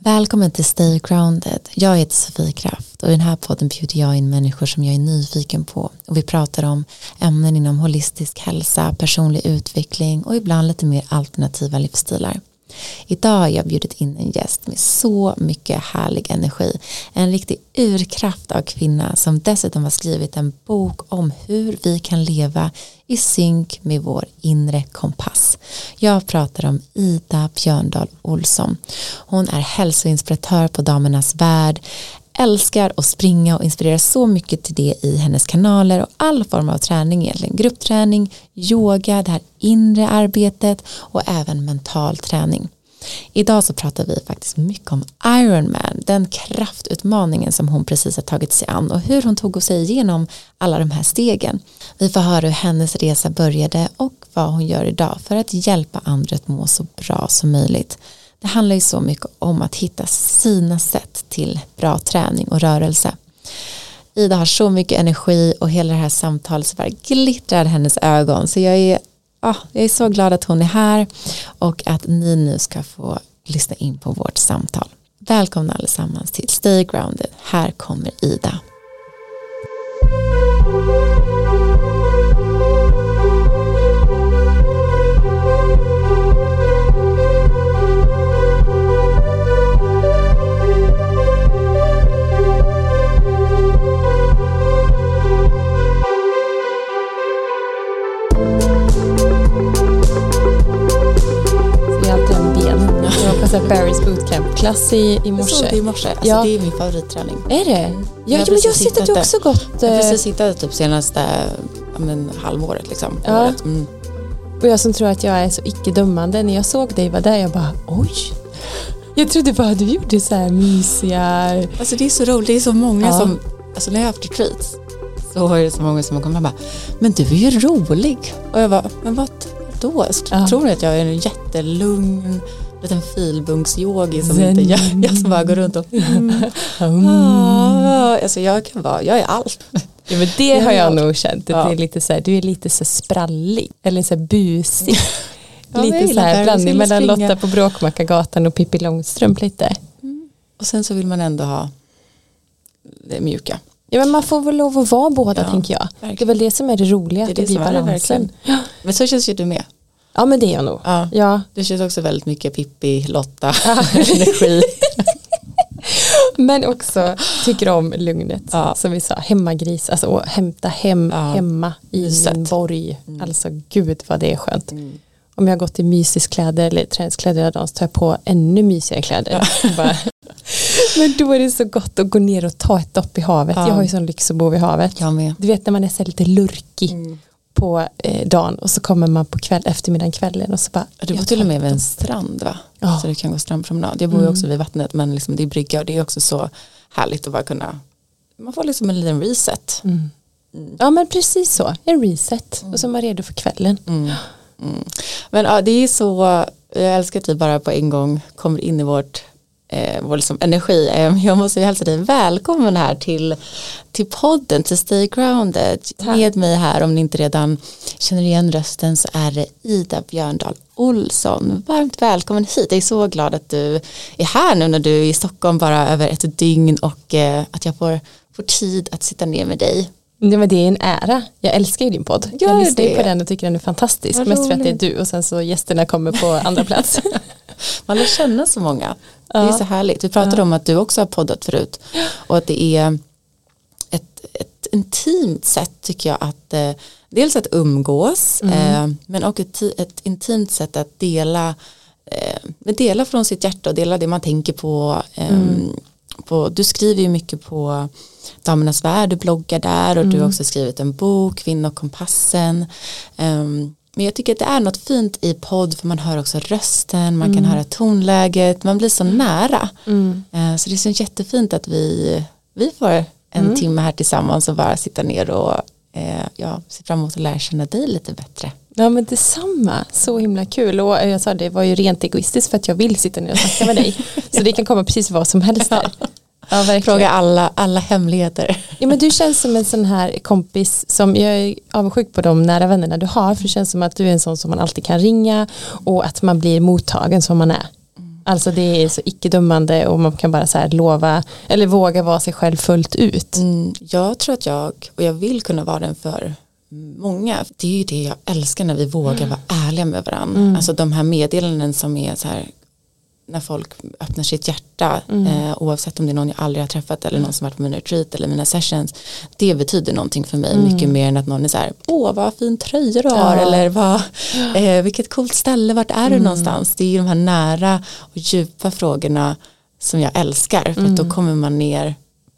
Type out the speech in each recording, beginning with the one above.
Välkommen till Stay Grounded. Jag heter Sofie Kraft och i den här podden bjuder jag in människor som jag är nyfiken på och vi pratar om ämnen inom holistisk hälsa, personlig utveckling och ibland lite mer alternativa livsstilar. Idag har jag bjudit in en gäst med så mycket härlig energi. En riktig urkraft av kvinna som dessutom har skrivit en bok om hur vi kan leva i synk med vår inre kompass. Jag pratar om Ida Björndal Olsson. Hon är hälsoinspiratör på Damernas Värld, älskar att springa och inspirerar så mycket till det i hennes kanaler och all form av träning egentligen. Gruppträning, yoga, det här inre arbetet och även mental träning. Idag så pratar vi faktiskt mycket om Ironman, den kraftutmaningen som hon precis har tagit sig an och hur hon tog sig igenom alla de här stegen. Vi får höra hur hennes resa började och vad hon gör idag för att hjälpa andra att må så bra som möjligt. Det handlar ju så mycket om att hitta sina sätt till bra träning och rörelse. Ida har så mycket energi och hela det här samtalet så bara glittrar hennes ögon så jag är, ah, jag är så glad att hon är här och att ni nu ska få lyssna in på vårt samtal. Välkomna allesammans till Stay Grounded. Här kommer Ida. Så Barry's bootcamp-klass i, i morse. Jag såg det i morse. Alltså, Ja. Det är min favoritträning. Är det? Ja, Jag har ja men jag att du hittat också gått. Jag har eh, precis hittat typ senaste men, halvåret liksom. Ja. Året. Mm. Och jag som tror att jag är så icke-dömande. När jag såg dig var där jag bara oj. Jag trodde bara du gjorde så här mysiga. Alltså det är så roligt, det är så många Ja. som, alltså när jag har haft retreats så är det så många som har kommit och bara, men du är ju rolig. Och jag bara, men vad då? Ja. Tror ni att jag är en jättelugn liten filbunksyogi som Zen. inte jag, jag som bara går runt och mm, Mm. ah, alltså jag kan vara, jag är allt. Ja, men det har jag Ja. nog känt. Ja. det är lite så här, du är lite så så eller så här busig. Ja, lite så här blandning mellan. Lotta på Bråkmakargatan och Pippi Långstrump lite. Och sen så vill man ändå ha det mjuka. Ja men man får väl lov att vara båda Ja, tänker jag. verkligen. Det är väl det som är det roliga, Det är det, det blir balansen. verkligen. Men så känns ju du med. Ja men det är jag nog. Ja. Ja. Det känns också väldigt mycket Pippi, Lotta, energi. Men också tycker om lugnet. Ja. Som vi sa, hemmagris. Alltså att hämta hem Ja. hemma i Myset. min borg. Mm. Alltså gud vad det är skönt. Om jag har gått i mysiskläder eller träningskläder hela dagen så tar jag på ännu mysigare kläder. Bara. Men då är det så gott att gå ner och ta ett dopp i havet. Ja. Jag har ju sån lyx att bo vid havet. Du vet när man är så lite lurkig Mm. På eh, dagen och så kommer man på kväll, eftermiddagen, kvällen och så bara. Du bor till och med vid en strand va? Ja. Så du kan gå strandpromenad. Jag bor ju Mm. också vid vattnet men liksom det är brygga och det är också så härligt att bara kunna man får liksom en liten reset. Mm. Mm. Ja men precis så, en reset och så är man redo för kvällen. Mm. Mm. Men ja, det är så, jag älskar att vi bara på en gång kommer in i vårt eh, vår liksom energi. Eh, Jag måste ju hälsa dig välkommen här till, till podden, till Stay Grounded. Tack. Med mig här, om ni inte redan känner igen rösten, så är det Ida Björndal Olsson. Varmt välkommen hit. Jag är så glad att du är här nu när du är i Stockholm bara över ett dygn och eh, att jag får, får tid att sitta ner med dig. Men det är en ära. Jag älskar ju din podd. Gör jag lyssnar det? på den och tycker den är fantastisk. Vad Mest för att det är roligt. du och sen så gästerna kommer på andra plats. Man lär känna så många. Det är Ja. så härligt. Vi pratade Ja. om att du också har poddat förut. Och att det är ett, ett intimt sätt tycker jag att eh, dels att umgås Mm. eh, men också ett, ett intimt sätt att dela eh, dela från sitt hjärta och dela det man tänker på, eh, Mm. på du skriver ju mycket på Damernas Värld, du bloggar där och du Mm. har också skrivit en bok, Kvinnokompassen um, men jag tycker att det är något fint i podd för man hör också rösten, man kan Mm. höra tonläget, man blir så nära. Mm. Eh, Så det är så jättefint att vi, vi får en Mm. timme här tillsammans och bara sitta ner och eh, ja, se fram emot att lära känna dig lite bättre. Ja men detsamma, så himla kul och jag sa det var ju rent egoistiskt för att jag vill sitta ner och snacka med dig. Så det kan komma precis vad som helst. Ja, verkligen. Fråga alla, alla hemligheter. Ja, men du känns som en sån här kompis som jag är avundsjuk på de nära vännerna du har för det känns som att du är en sån som man alltid kan ringa och att man blir mottagen som man är. Alltså det är så icke-dömande och man kan bara så här lova eller våga vara sig själv fullt ut. Mm, jag tror att jag, och jag vill kunna vara den för många. Det är ju det jag älskar när vi vågar vara ärliga med varandra. Mm. Alltså de här meddelanden som är så här när folk öppnar sitt hjärta mm. eh, oavsett om det är någon jag aldrig har träffat eller någon som varit på min retreat eller mina sessions det betyder någonting för mig mm. mycket mer än att någon är så här åh vad fin tröja du har ja. eller vad, eh, vilket coolt ställe vart är du mm. någonstans det är ju de här nära och djupa frågorna som jag älskar för att då mm. kommer man ner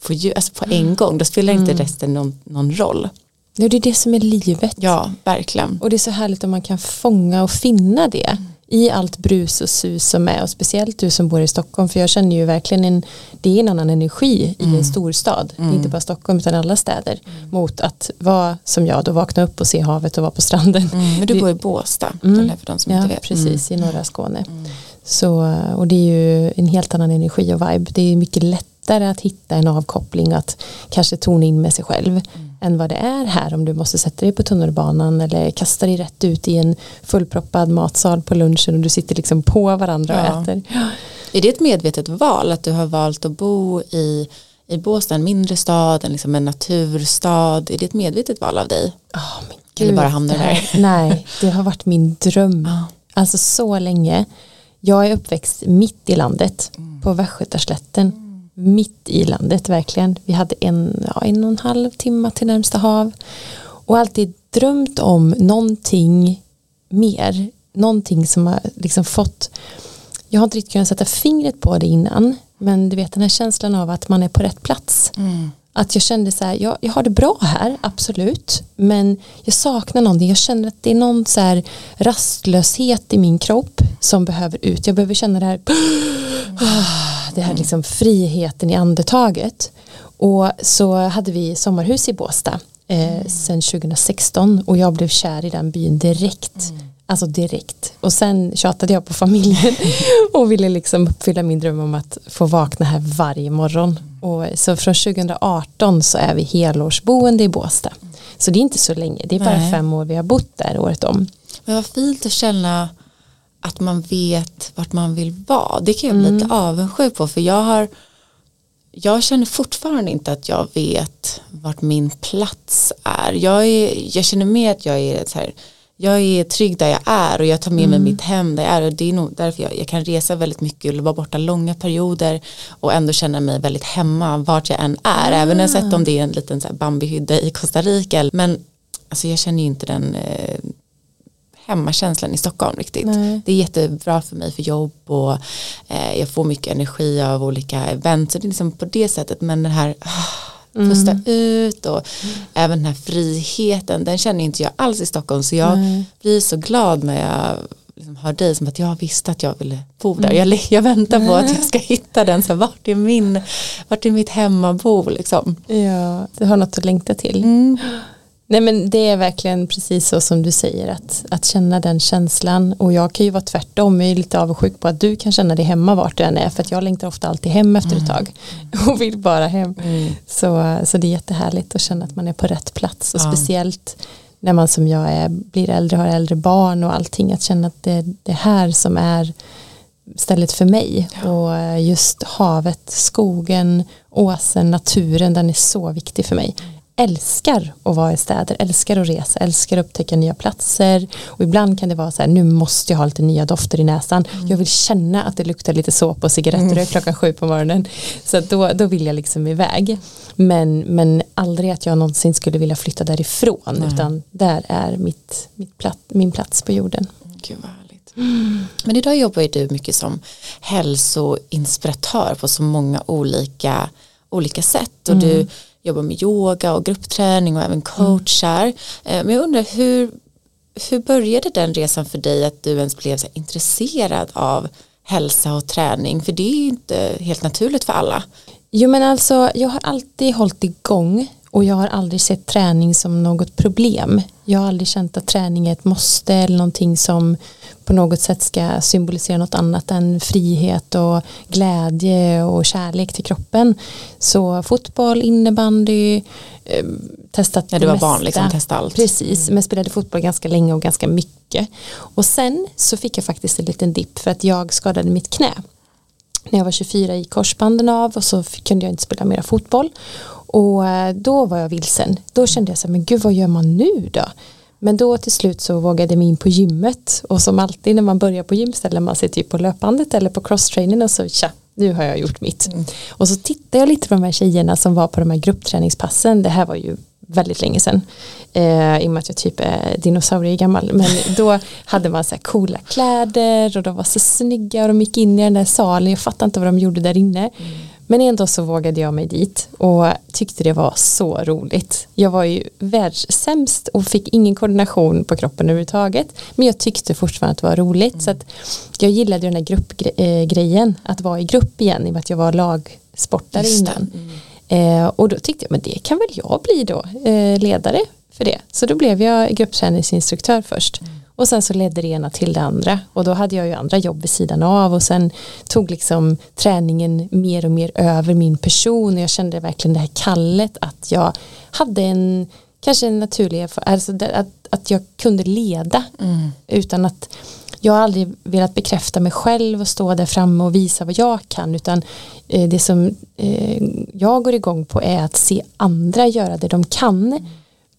på, alltså på en gång då spelar inte mm. resten någon, någon roll Ja, det är det som är livet. Ja, verkligen. Och det är så härligt om man kan fånga och finna det. Mm i allt brus och sus som är och speciellt du som bor i Stockholm för jag känner ju verkligen en det är en annan energi mm. i en storstad mm. inte bara Stockholm utan alla städer mm. mot att vara som jag då vakna upp och se havet och vara på stranden mm, men du bor i Båstad mm. för de som ja, inte vet precis i mm. norra Skåne så och det är ju en helt annan energi och vibe det är mycket lättare att hitta en avkoppling att kanske tona in med sig själv än vad det är här om du måste sätta dig på tunnelbanan eller kasta dig rätt ut i en fullproppad matsal på lunchen och du sitter liksom på varandra ja. och äter. Är det ett medvetet val att du har valt att bo i, i Båstad, en mindre stad, en, liksom en naturstad? Är det ett medvetet val av dig? Oh, men Gud, Eller bara hamnar där? Nej, det har varit min dröm. Oh. Alltså så länge. Jag är uppväxt mitt i landet mm. på Västgötaslätten. Mm mitt i landet verkligen. Vi hade en, ja, en och en halv timme till närmsta hav och alltid drömt om någonting mer, någonting som har liksom fått jag har inte riktigt kunnat sätta fingret på det innan men du vet den här känslan av att man är på rätt plats mm att jag kände så här, jag, jag har det bra här, absolut men jag saknar någonting, jag känner att det är någon så här rastlöshet i min kropp som behöver ut, jag behöver känna det här mm det här liksom friheten i andetaget. Och så hade vi sommarhus i Båsta eh, mm. sen 2016 och jag blev kär i den byn direkt. Mm. Alltså direkt. Och sen tjatade jag på familjen och ville liksom uppfylla min dröm om att få vakna här varje morgon. Och så från 2018 så är vi helårsboende i Båsta. Så det är inte så länge, det är bara Nej. fem år vi har bott där året om. Men vad fint att känna att man vet vart man vill vara. Det kan jag bli mm. lite avundsjuk på för jag har jag känner fortfarande inte att jag vet vart min plats är. Jag, är, jag känner mer att jag är så här, jag är trygg där jag är och jag tar med mm. mig mitt hem där jag är och det är nog därför jag, jag kan resa väldigt mycket och vara borta långa perioder och ändå känna mig väldigt hemma vart jag än är. Ah. Även sett om det är en liten så här Bambi-hydda i Costa Rica. Men alltså jag känner ju inte den eh, hemmakänslan i Stockholm riktigt. Nej. Det är jättebra för mig för jobb och eh, jag får mycket energi av olika event. Så det är liksom på det sättet men den här ah, pusta mm. ut och mm. även den här friheten den känner inte jag alls i Stockholm så jag Nej. blir så glad när jag liksom hör dig som att jag visste att jag ville bo där. Mm. Jag, jag väntar på att jag ska hitta den, så vart är, min, vart är mitt hemmabo liksom. Ja, du har något att längta till. Mm. Nej men det är verkligen precis så som du säger att, att känna den känslan och jag kan ju vara tvärtom, jag är lite avundsjuk på att du kan känna dig hemma vart du än är för att jag längtar ofta alltid hem efter ett mm. tag och vill bara hem. Mm. Så, så det är jättehärligt att känna att man är på rätt plats och ja. speciellt när man som jag är, blir äldre, har äldre barn och allting, att känna att det är det här som är stället för mig ja. och just havet, skogen, åsen, naturen, den är så viktig för mig. Mm älskar att vara i städer, älskar att resa, älskar att upptäcka nya platser och ibland kan det vara så här, nu måste jag ha lite nya dofter i näsan, mm. jag vill känna att det luktar lite såp och cigaretter mm. klockan sju på morgonen så då, då vill jag liksom iväg men, men aldrig att jag någonsin skulle vilja flytta därifrån Nej. utan där är mitt, mitt platt, min plats på jorden. Gud vad Mm. Men idag jobbar ju du mycket som hälsoinspiratör på så många olika, olika sätt och mm. du jobbar med yoga och gruppträning och även coachar. Mm. Men jag undrar hur, hur började den resan för dig att du ens blev så intresserad av hälsa och träning? För det är ju inte helt naturligt för alla. Jo men alltså jag har alltid hållit igång och jag har aldrig sett träning som något problem. Jag har aldrig känt att träning är ett måste eller någonting som på något sätt ska symbolisera något annat än frihet och glädje och kärlek till kroppen. Så fotboll, innebandy, eh, testat När du var mesta. barn, liksom, testa allt. Precis, mm. men spelade fotboll ganska länge och ganska mycket. Och sen så fick jag faktiskt en liten dipp för att jag skadade mitt knä när jag var 24 i korsbanden av och så kunde jag inte spela mera fotboll. Och eh, då var jag vilsen. Då kände jag så här, men gud vad gör man nu då? Men då till slut så vågade jag mig in på gymmet och som alltid när man börjar på gym ställer man sig typ på löpbandet eller på crosstraining och så tja, nu har jag gjort mitt. Mm. Och så tittade jag lite på de här tjejerna som var på de här gruppträningspassen. Det här var ju väldigt länge sedan. Eh, I och med att jag typ är dinosaurie gammal. Men då hade man så här coola kläder och de var så snygga och de gick in i den där salen. Jag fattade inte vad de gjorde där inne. Mm. Men ändå så vågade jag mig dit och tyckte det var så roligt. Jag var ju världssämst och fick ingen koordination på kroppen överhuvudtaget. Men jag tyckte fortfarande att det var roligt. Mm. Så att jag gillade den här gruppgrejen, att vara i grupp igen i och med att jag var lagsportare innan. Mm. Eh, och då tyckte jag, men det kan väl jag bli då, eh, ledare för det. Så då blev jag gruppträningsinstruktör först. Mm. Och sen så ledde det ena till det andra. Och då hade jag ju andra jobb vid sidan av. Och sen tog liksom träningen mer och mer över min person. Och jag kände verkligen det här kallet att jag hade en, kanske en naturlig, alltså att, att jag kunde leda. Mm. Utan att jag har aldrig velat bekräfta mig själv och stå där framme och visa vad jag kan utan eh, det som eh, jag går igång på är att se andra göra det de kan mm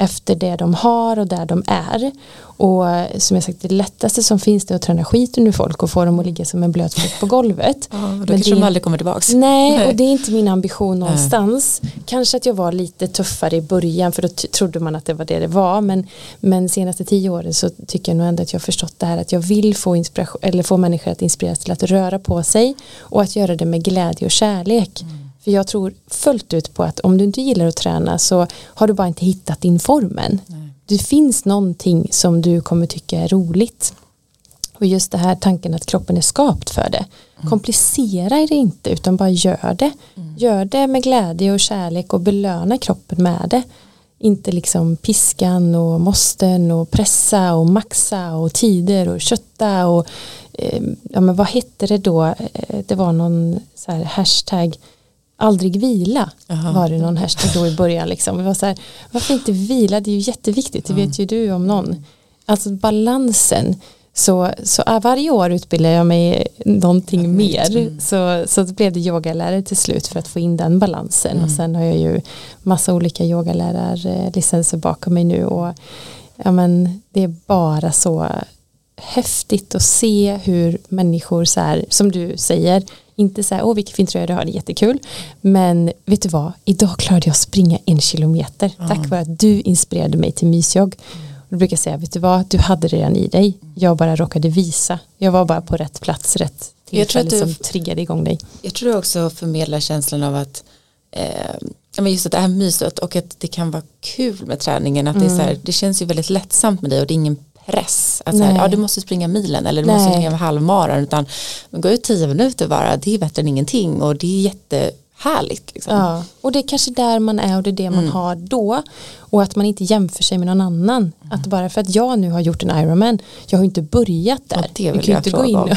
efter det de har och där de är. Och som jag sagt, det lättaste som finns det är att träna skiten ur folk och få dem att ligga som en blöt fläck på golvet. Ja, då Men kanske det, de aldrig kommer tillbaka. Nej, nej, och det är inte min ambition någonstans. Nej. Kanske att jag var lite tuffare i början för då trodde man att det var det det var. Men, men senaste tio åren så tycker jag nog ändå att jag har förstått det här att jag vill få, inspiration, eller få människor att inspireras till att röra på sig och att göra det med glädje och kärlek. Mm. För jag tror fullt ut på att om du inte gillar att träna så har du bara inte hittat din formen. Nej. Det finns någonting som du kommer tycka är roligt. Och just det här tanken att kroppen är skapt för det. Mm. Komplicera det inte utan bara gör det. Mm. Gör det med glädje och kärlek och belöna kroppen med det. Inte liksom piskan och måsten och pressa och maxa och tider och kötta och eh, ja men vad hette det då? Eh, det var någon så här hashtag aldrig vila Aha. var det någon hashtag då i början liksom. Vi var så här, varför inte vila, det är ju jätteviktigt, det vet ju du om någon. Alltså balansen, så, så varje år utbildar jag mig någonting mm. mer. Så, så blev det yogalärare till slut för att få in den balansen. Mm. Och sen har jag ju massa olika yogalärarlicenser bakom mig nu. Och ja, men, det är bara så häftigt att se hur människor så här, som du säger, inte så här, åh vilken fin tröja du har, det är jättekul. Men vet du vad, idag klarade jag att springa en kilometer. Mm. Tack vare att du inspirerade mig till mysjogg. Och då brukar jag säga, vet du vad, du hade det redan i dig. Jag bara råkade visa. Jag var bara på rätt plats, rätt tillfälle du, som triggade igång dig. Jag tror du också förmedlar känslan av att eh, just att det här myset och att det kan vara kul med träningen. Att mm. det, är så här, det känns ju väldigt lättsamt med dig och det är ingen press. Att här, ja, du måste springa milen eller du Nej. måste springa halvmaran utan gå ut tio minuter bara, det är bättre än ingenting och det är jättehärligt. Liksom. Ja, och det är kanske där man är och det är det man mm. har då och att man inte jämför sig med någon annan. Mm. Att bara för att jag nu har gjort en Ironman, jag har inte börjat där. Ja, du, kan inte gå in och,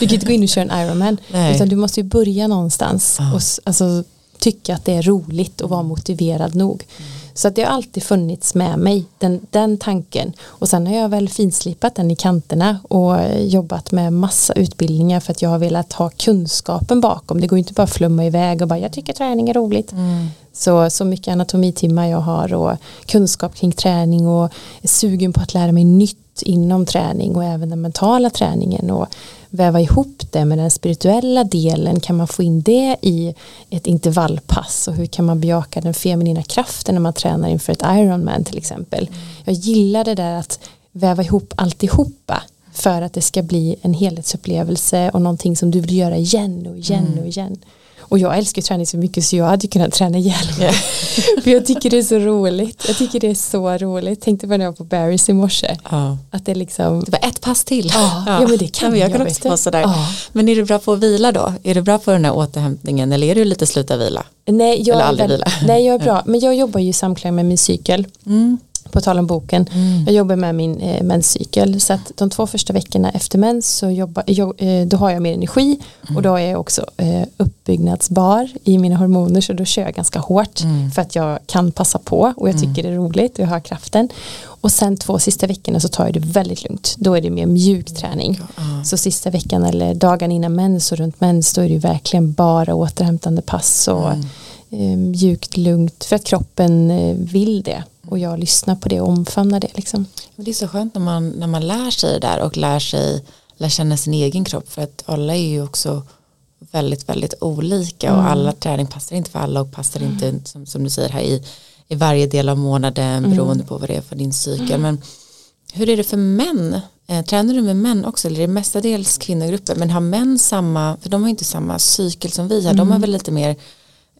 du kan inte gå in och köra en Ironman, Nej. utan du måste ju börja någonstans ja. och alltså, tycka att det är roligt och vara motiverad nog. Mm. Så att det har alltid funnits med mig, den, den tanken. Och sen har jag väl finslipat den i kanterna och jobbat med massa utbildningar för att jag har velat ha kunskapen bakom. Det går inte bara att flumma iväg och bara jag tycker träning är roligt. Mm. Så, så mycket anatomitimmar jag har och kunskap kring träning och sugen på att lära mig nytt inom träning och även den mentala träningen och väva ihop det med den spirituella delen kan man få in det i ett intervallpass och hur kan man bejaka den feminina kraften när man tränar inför ett Ironman till exempel mm. jag gillar det där att väva ihop alltihopa för att det ska bli en helhetsupplevelse och någonting som du vill göra igen och igen mm. och igen och jag älskar träning så mycket så jag hade kunnat träna ihjäl mig. För jag tycker det är så roligt. Jag tycker det är så roligt. Tänkte på när jag var på Barry's i morse. Ja. Att det liksom. Det var ett pass till. Ja, ja. ja men det kan jag. Jag kan också vara sådär. Ja. Men är du bra på att vila då? Är du bra på den här återhämtningen eller är du lite sluta vila? Nej, jag, eller aldrig vila? Nej, jag är bra. Men jag jobbar ju i samklang med min cykel. Mm. På tal om boken, mm. jag jobbar med min eh, menscykel så att de två första veckorna efter mens så jobbar, jag, eh, då har jag mer energi mm. och då är jag också eh, uppbyggnadsbar i mina hormoner så då kör jag ganska hårt mm. för att jag kan passa på och jag mm. tycker det är roligt och jag har kraften och sen två sista veckorna så tar jag det väldigt lugnt då är det mer mjuk träning så sista veckan eller dagen innan mens och runt mens då är det verkligen bara återhämtande pass och mm. eh, mjukt lugnt för att kroppen eh, vill det och jag lyssnar på det och omfamnar det. Liksom. Det är så skönt när man, när man lär sig det där och lär sig lär känna sin egen kropp för att alla är ju också väldigt väldigt olika mm. och alla träning passar inte för alla och passar mm. inte som, som du säger här i, i varje del av månaden mm. beroende på vad det är för din cykel mm. men hur är det för män eh, tränar du med män också eller är det mestadels kvinnogrupper men har män samma för de har inte samma cykel som vi har de har mm. väl lite mer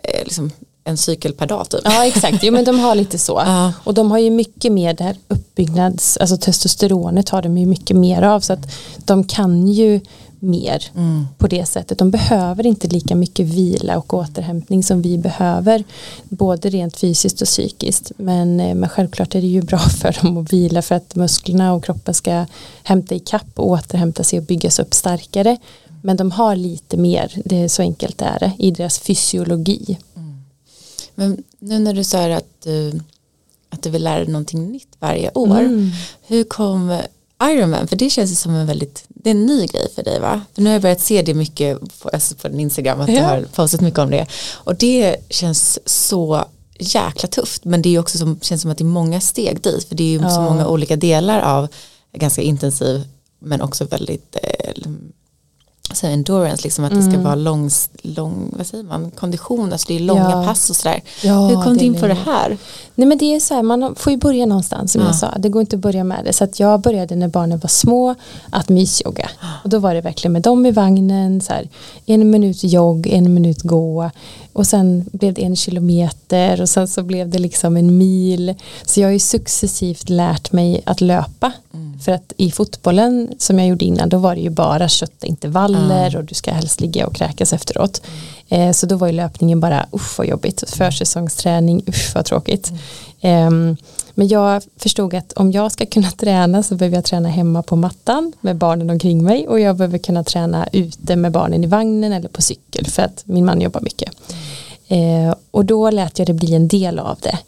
eh, liksom, en cykel per dag typ. Ja exakt, jo men de har lite så. Ja. Och de har ju mycket mer det här uppbyggnads, alltså testosteronet har de ju mycket mer av så att de kan ju mer mm. på det sättet. De behöver inte lika mycket vila och återhämtning som vi behöver. Både rent fysiskt och psykiskt. Men, eh, men självklart är det ju bra för dem att vila för att musklerna och kroppen ska hämta i kapp och återhämta sig och byggas upp starkare. Men de har lite mer, det är så enkelt är det, i deras fysiologi. Men nu när du sa att du, att du vill lära dig någonting nytt varje år. Mm. Hur kom Ironman? För det känns som en väldigt, det är en ny grej för dig va? För nu har jag börjat se det mycket på, alltså på din Instagram att ja. du har postat mycket om det. Och det känns så jäkla tufft men det är också som, känns som att det är många steg dit för det är ju ja. så många olika delar av ganska intensiv men också väldigt eh, så endurance, liksom att mm. det ska mm. vara lång, lång vad säger man, kondition, alltså det är långa ja. pass och sådär. Ja, Hur kom du in på det här? Nej men det är så här, man får ju börja någonstans som ja. jag sa, det går inte att börja med det. Så att jag började när barnen var små att mysjogga. Och då var det verkligen med dem i vagnen, så här, en minut jogg, en minut gå. Och sen blev det en kilometer och sen så blev det liksom en mil. Så jag har ju successivt lärt mig att löpa. Mm. För att i fotbollen som jag gjorde innan då var det ju bara kötta intervaller mm. och du ska helst ligga och kräkas efteråt. Mm. Eh, så då var ju löpningen bara usch vad jobbigt. Försäsongsträning, usch vad tråkigt. Eh, men jag förstod att om jag ska kunna träna så behöver jag träna hemma på mattan med barnen omkring mig och jag behöver kunna träna ute med barnen i vagnen eller på cykel för att min man jobbar mycket. Eh, och då lät jag det bli en del av det.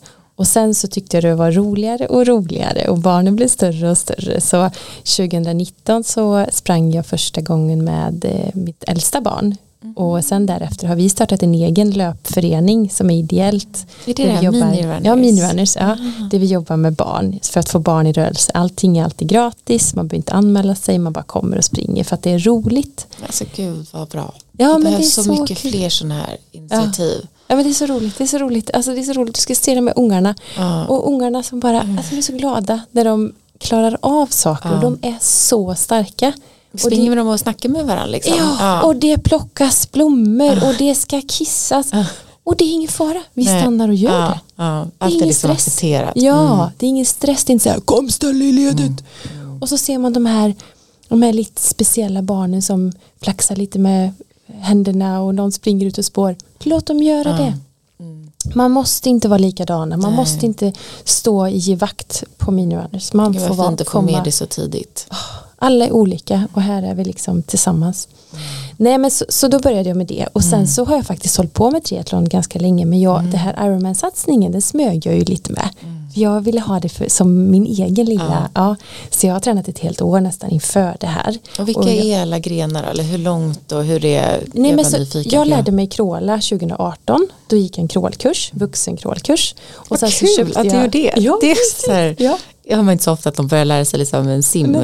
Och sen så tyckte jag det var roligare och roligare och barnen blev större och större. Så 2019 så sprang jag första gången med eh, mitt äldsta barn. Mm. Och sen därefter har vi startat en egen löpförening som är ideellt. Är det det? Jobbar, minirunners? Ja, minirunners. Ja, mm. Det vi jobbar med barn för att få barn i rörelse. Allting är alltid gratis, man behöver inte anmäla sig, man bara kommer och springer för att det är roligt. Alltså gud vad bra. Ja, det men behövs det är så, så mycket kul. fler sådana här initiativ. Ja. Ja men det är så roligt, det är så roligt. Alltså det är så roligt, du ska se det med ungarna. Ja. Och ungarna som bara, alltså de är så glada när de klarar av saker ja. och de är så starka. Springer med dem och snackar med varandra liksom. Ja, ja. och det plockas blommor och det ska kissas. Och det är ingen fara, vi Nej. stannar och gör det. Ja. Allt är, är liksom stress. accepterat. Ja, mm. det är ingen stress, det är inte så här, kom ställ dig i ledet. Mm. Och så ser man de här, de här lite speciella barnen som flaxar lite med händerna och någon springer ut och spår. Låt dem göra ja. det. Mm. Man måste inte vara likadana. Man Nej. måste inte stå i vakt på minirunners. Man får vara, inte få med det så tidigt. Alla är olika och här är vi liksom tillsammans. Mm. Nej men så, så, då började jag med det och sen mm. så har jag faktiskt hållit på med triathlon ganska länge men jag, mm. det här Ironman-satsningen den smög jag ju lite med. Mm. Jag ville ha det för, som min egen lilla, ja. ja. Så jag har tränat ett helt år nästan inför det här. Och vilka och jag, är alla grenar eller hur långt och hur är nej, men så, Jag lärde mig kråla 2018, då gick jag en krålkurs, vuxen krålkurs. Och Vad sen kul så att du gjorde det. Ja, det är så här, ja. Jag har man inte så ofta att de börjar lära sig liksom en sim,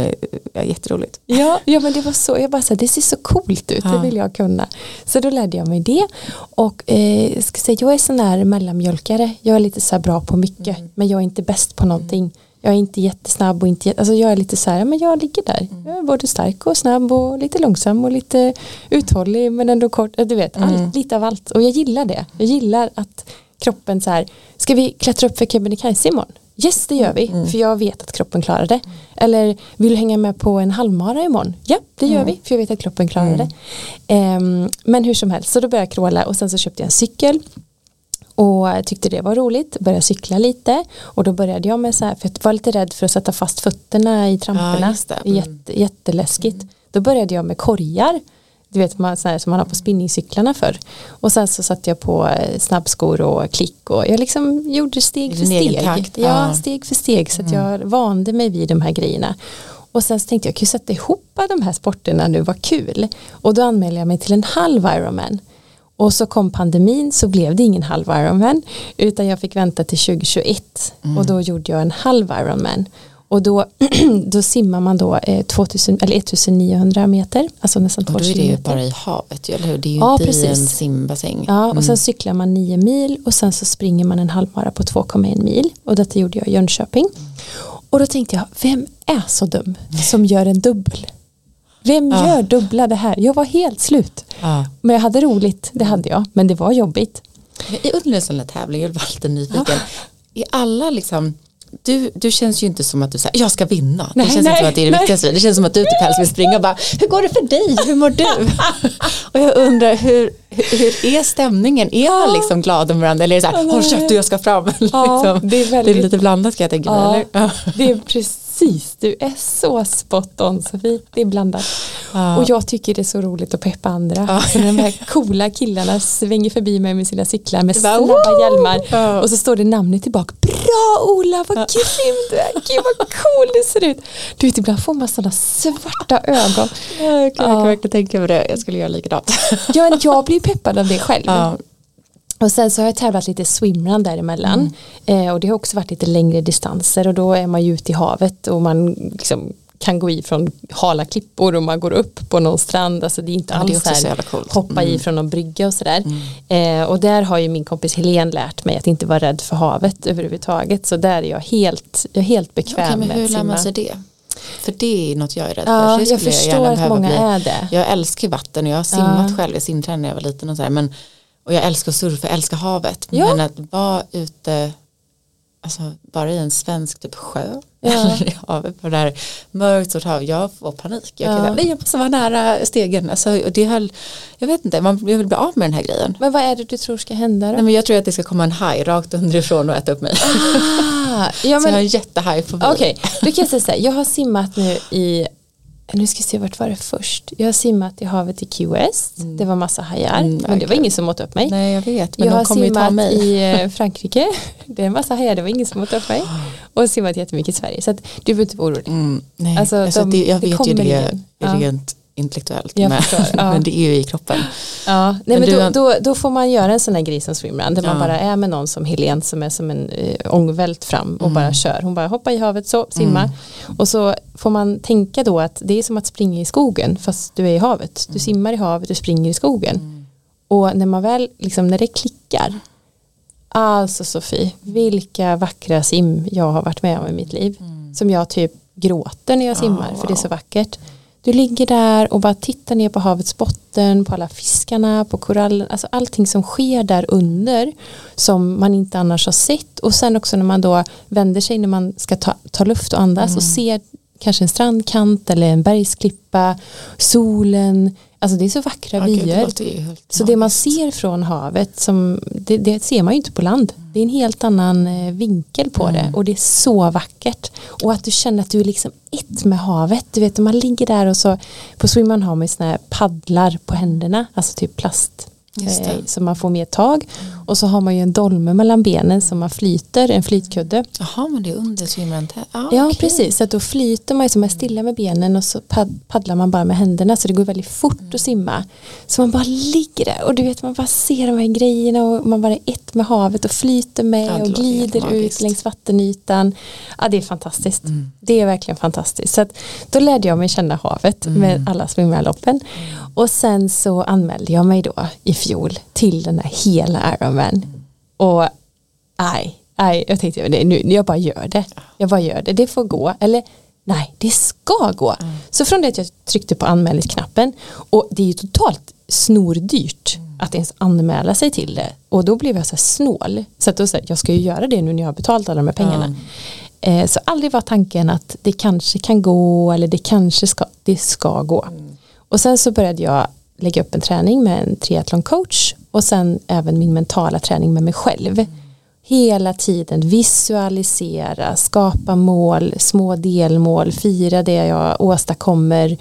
ja, jätteroligt. Ja, ja men det var så, jag bara så det ser så coolt ut, ja. det vill jag kunna. Så då lärde jag mig det och eh, ska säga, jag är sån här mellanmjölkare, jag är lite så här bra på mycket mm. men jag är inte bäst på någonting. Mm. Jag är inte jättesnabb och inte, alltså jag är lite så här, men jag ligger där. Mm. Jag är både stark och snabb och lite långsam och lite uthållig men ändå kort, du vet, mm. allt, lite av allt. Och jag gillar det. Jag gillar att kroppen så här, ska vi klättra upp för Kebnekaise imorgon? Yes det gör vi, mm. för jag vet att kroppen klarar det. Eller vill du hänga med på en halvmara imorgon? Ja det gör mm. vi, för jag vet att kroppen klarar mm. det. Um, men hur som helst, så då började jag kråla och sen så köpte jag en cykel. och tyckte det var roligt, började cykla lite och då började jag med så här, för jag var lite rädd för att sätta fast fötterna i tramporna, Ja, Mm. Jätte, jätteläskigt. Då började jag med korgar, du vet man, så här, som man har på spinningcyklarna för och sen så satte jag på eh, snabbskor och klick och jag liksom gjorde steg för steg. takt, Ja. Mm. steg för steg så att jag vande mig vid de här grejerna. Och sen så tänkte jag, jag kan ju sätta ihop de här sporterna nu, vad kul. Och då anmälde jag mig till en halv Ironman. Och så kom pandemin så blev det ingen halv Ironman utan jag fick vänta till 2021 Mm. och då gjorde jag en halv Ironman. Och då, då simmar man då eh, 2000, eller 1900 meter, alltså nästan Och två då är det ju bara i havet eller hur? Det är ju Ja, inte i precis. en simbassäng. Ja, och Mm. sen cyklar man nio mil och sen så springer man en halvmara på 2,1 mil och detta gjorde jag i Jönköping. Och då tänkte jag, vem är så dum som gör en dubbel? Vem Ja. gör dubbla det här? Jag var helt slut. Ja. Men jag hade roligt, det hade jag, men det var jobbigt. I under en sån här tävling, jag var lite nyfiken. I alla liksom du, du känns ju inte som att du säger jag ska vinna. Nej, det känns nej, inte som att det är det nej. viktigaste. Det känns som att du typ helst vill springa och bara hur går det för dig? Hur mår du? och jag undrar hur, hur, hur är stämningen? Är man liksom glad om varandra eller är det så här håll käften jag ska fram? Liksom. det är väldigt- det är lite blandat kan jag tänka mig. Ja. det är precis, du är så spot on Sofie, det är blandat. Ja. Och jag tycker det är så roligt att peppa andra. Ja. Så de här coola killarna svänger förbi mig med sina cyklar med bara, snabba hjälmar Ja. och så står det namnet tillbaka. Bra Ola, vad grym du är, gud vad cool du ser ut. Du vet ibland får man sådana svarta ögon. Ja, jag kan, jag kan verkligen tänka mig det. Jag skulle göra likadant. Ja, jag blir peppad av det själv. Och sen så har jag tävlat lite swimrun däremellan. Eh, och det har också varit lite längre distanser och då är man ju ute i havet och man liksom kan gå i från hala klippor och man går upp på någon strand. Alltså det är inte Ja, är alls också så så här coolt. hoppa i Mm. från någon brygga och sådär. Eh, och där har ju min kompis Helen lärt mig att inte vara rädd för havet överhuvudtaget. Så där är jag helt, jag är helt bekväm men med hur att lär man simma. sig det? För det är något jag är rädd Ja, för. Så jag förstår gärna att många bli. är det. Jag älskar vatten och jag har simmat Ja. själv. Jag simtränade när jag var liten och så här, men och jag älskar att surfa, jag älskar havet. Ja. Men att vara ute alltså, bara i en svensk typ sjö Ja. eller i havet på det här mörkt stort hav, jag får panik. Jag, Ja. nej, jag måste vara nära stegen. Alltså, och det höll, jag vet inte, man, jag vill bli av med den här grejen. Men vad är det du tror ska hända då? Nej, men jag tror att det ska komma en haj rakt underifrån och äta upp mig. Ah, ja, Så jag har men, en jättehaj på mig. Okej, då kan jag säga så här, jag har simmat nu i nu ska vi se vart var det först. Jag har simmat i havet i Key West. Det var massa hajar. Mm, men det var ingen som åt upp mig. Nej jag vet, men jag de har simmat i eh, Frankrike. Det är massa hajar, det var ingen som åt upp mig. Och simmat jättemycket i Sverige. Så att du behöver inte vara orolig. Mm, nej. Alltså, Alltså, de- det, jag vet ju det igen. Ja. Intellektuellt. Men, ja. men det är ju i kroppen. Ja, nej, Men men då, har- då, då får man göra en sån här som swimrun där man Ja. bara är med någon som Helene som är som en eh, ångvält fram och Mm. bara kör. Hon bara hoppar i havet så, simma. Och så får man tänka då att det är som att springa i skogen fast du är i havet. Mm. Du simmar i havet, du springer i skogen. Och när man väl, liksom när det klickar Alltså Sofie, vilka vackra sim jag har varit med om i mitt liv. Som jag typ gråter när jag simmar för det är så vackert. Du ligger där och bara tittar ner på havets botten, på alla fiskarna, på korallen, alltså allting som sker där under som man inte annars har sett. Och sen också när man då vänder sig när man ska ta, ta luft och andas och ser kanske en strandkant eller en bergsklippa, solen, alltså det är så vackra det vyer. helt Så det man ser från havet, som, det, det ser man ju inte på land. Det är en helt annan eh, vinkel på det och det är så vackert. Och att du känner att du är liksom ett med havet. Du vet, när man ligger där och så på swimman har man ju såna här paddlar på händerna, alltså typ plast. Eh, så man får mer tag. Och så har man ju en dolme mellan benen som man flyter, en flytkudde. Jaha, men det är under swimrun. Ah, Ja, okej. precis. Så att då flyter man ju som är stilla med benen och så pad- paddlar man bara med händerna så det går väldigt fort att simma. Så man bara ligger där och du vet man bara ser de här grejerna och man bara är ett med havet och flyter Ja, med det och glider ut längs vattenytan. Ja, det är fantastiskt. Mm. Det är verkligen fantastiskt. Så att då lärde jag mig känna havet Mm. med alla swimrunloppen. Och sen så anmälde jag mig då i fjol till den här hela Ironman. Och nej, nej, jag tänkte nu, jag bara gör det. Jag bara gör det, det får gå. Eller nej, det ska gå. Så från det att jag tryckte på anmälningsknappen och det är ju totalt snordyrt att ens anmäla sig till det. Och då blev jag så här snål. Så att då så här, jag ska ju göra det nu när jag har betalt alla de här pengarna. Eh, så aldrig var tanken att det kanske kan gå eller det kanske ska, det ska gå. Och sen så började jag lägga upp en träning med en triathloncoach och sen även min mentala träning med mig själv. Hela tiden visualisera, skapa mål, små delmål, fira det jag åstadkommer.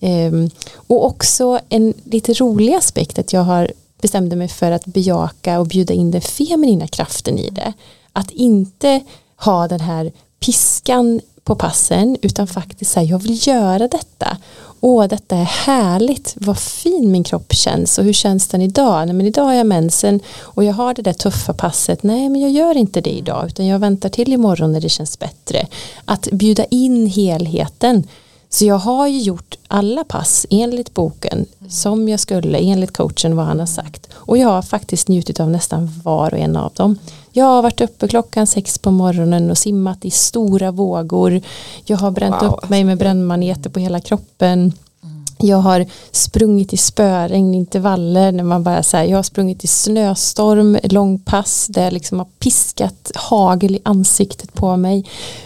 Um, och också en lite rolig aspekt att jag har bestämde mig för att bejaka och bjuda in den feminina kraften i det. Att inte ha den här piskan på passen utan faktiskt säga jag vill göra detta. Åh detta är härligt, vad fin min kropp känns och hur känns den idag? Nej men idag har jag mensen och jag har det där tuffa passet. Nej men jag gör inte det idag utan jag väntar till imorgon när det känns bättre. Att bjuda in helheten så jag har ju gjort alla pass enligt boken som jag skulle enligt coachen vad han har sagt. Och jag har faktiskt njutit av nästan var och en av dem. Jag har varit uppe klockan sex på morgonen och simmat i stora vågor. Jag har bränt wow. upp mig med brännmaneter på hela kroppen. Jag har sprungit i spöregn, intervaller när man bara säger jag har sprungit i snöstorm, långpass där jag liksom har piskat hagel i ansiktet på mig.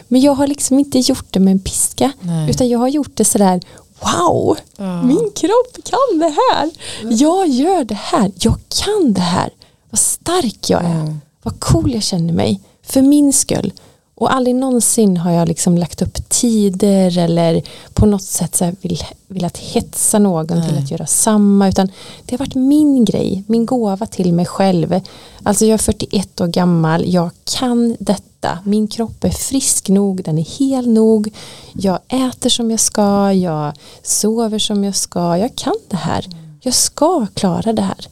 Men jag har liksom inte gjort det med en piska Nej. utan jag har gjort det sådär wow, ja. min kropp kan det här. Jag gör det här, jag kan det här. Vad stark jag är, mm. vad cool jag känner mig för min skull. Och aldrig någonsin har jag liksom lagt upp tider eller på något sätt så vill, velat hetsa någon Nej. till att göra samma utan det har varit min grej, min gåva till mig själv. Alltså jag är 41 år gammal, jag kan detta, min kropp är frisk nog, den är hel nog, jag äter som jag ska, jag sover som jag ska, jag kan det här, jag ska klara det här.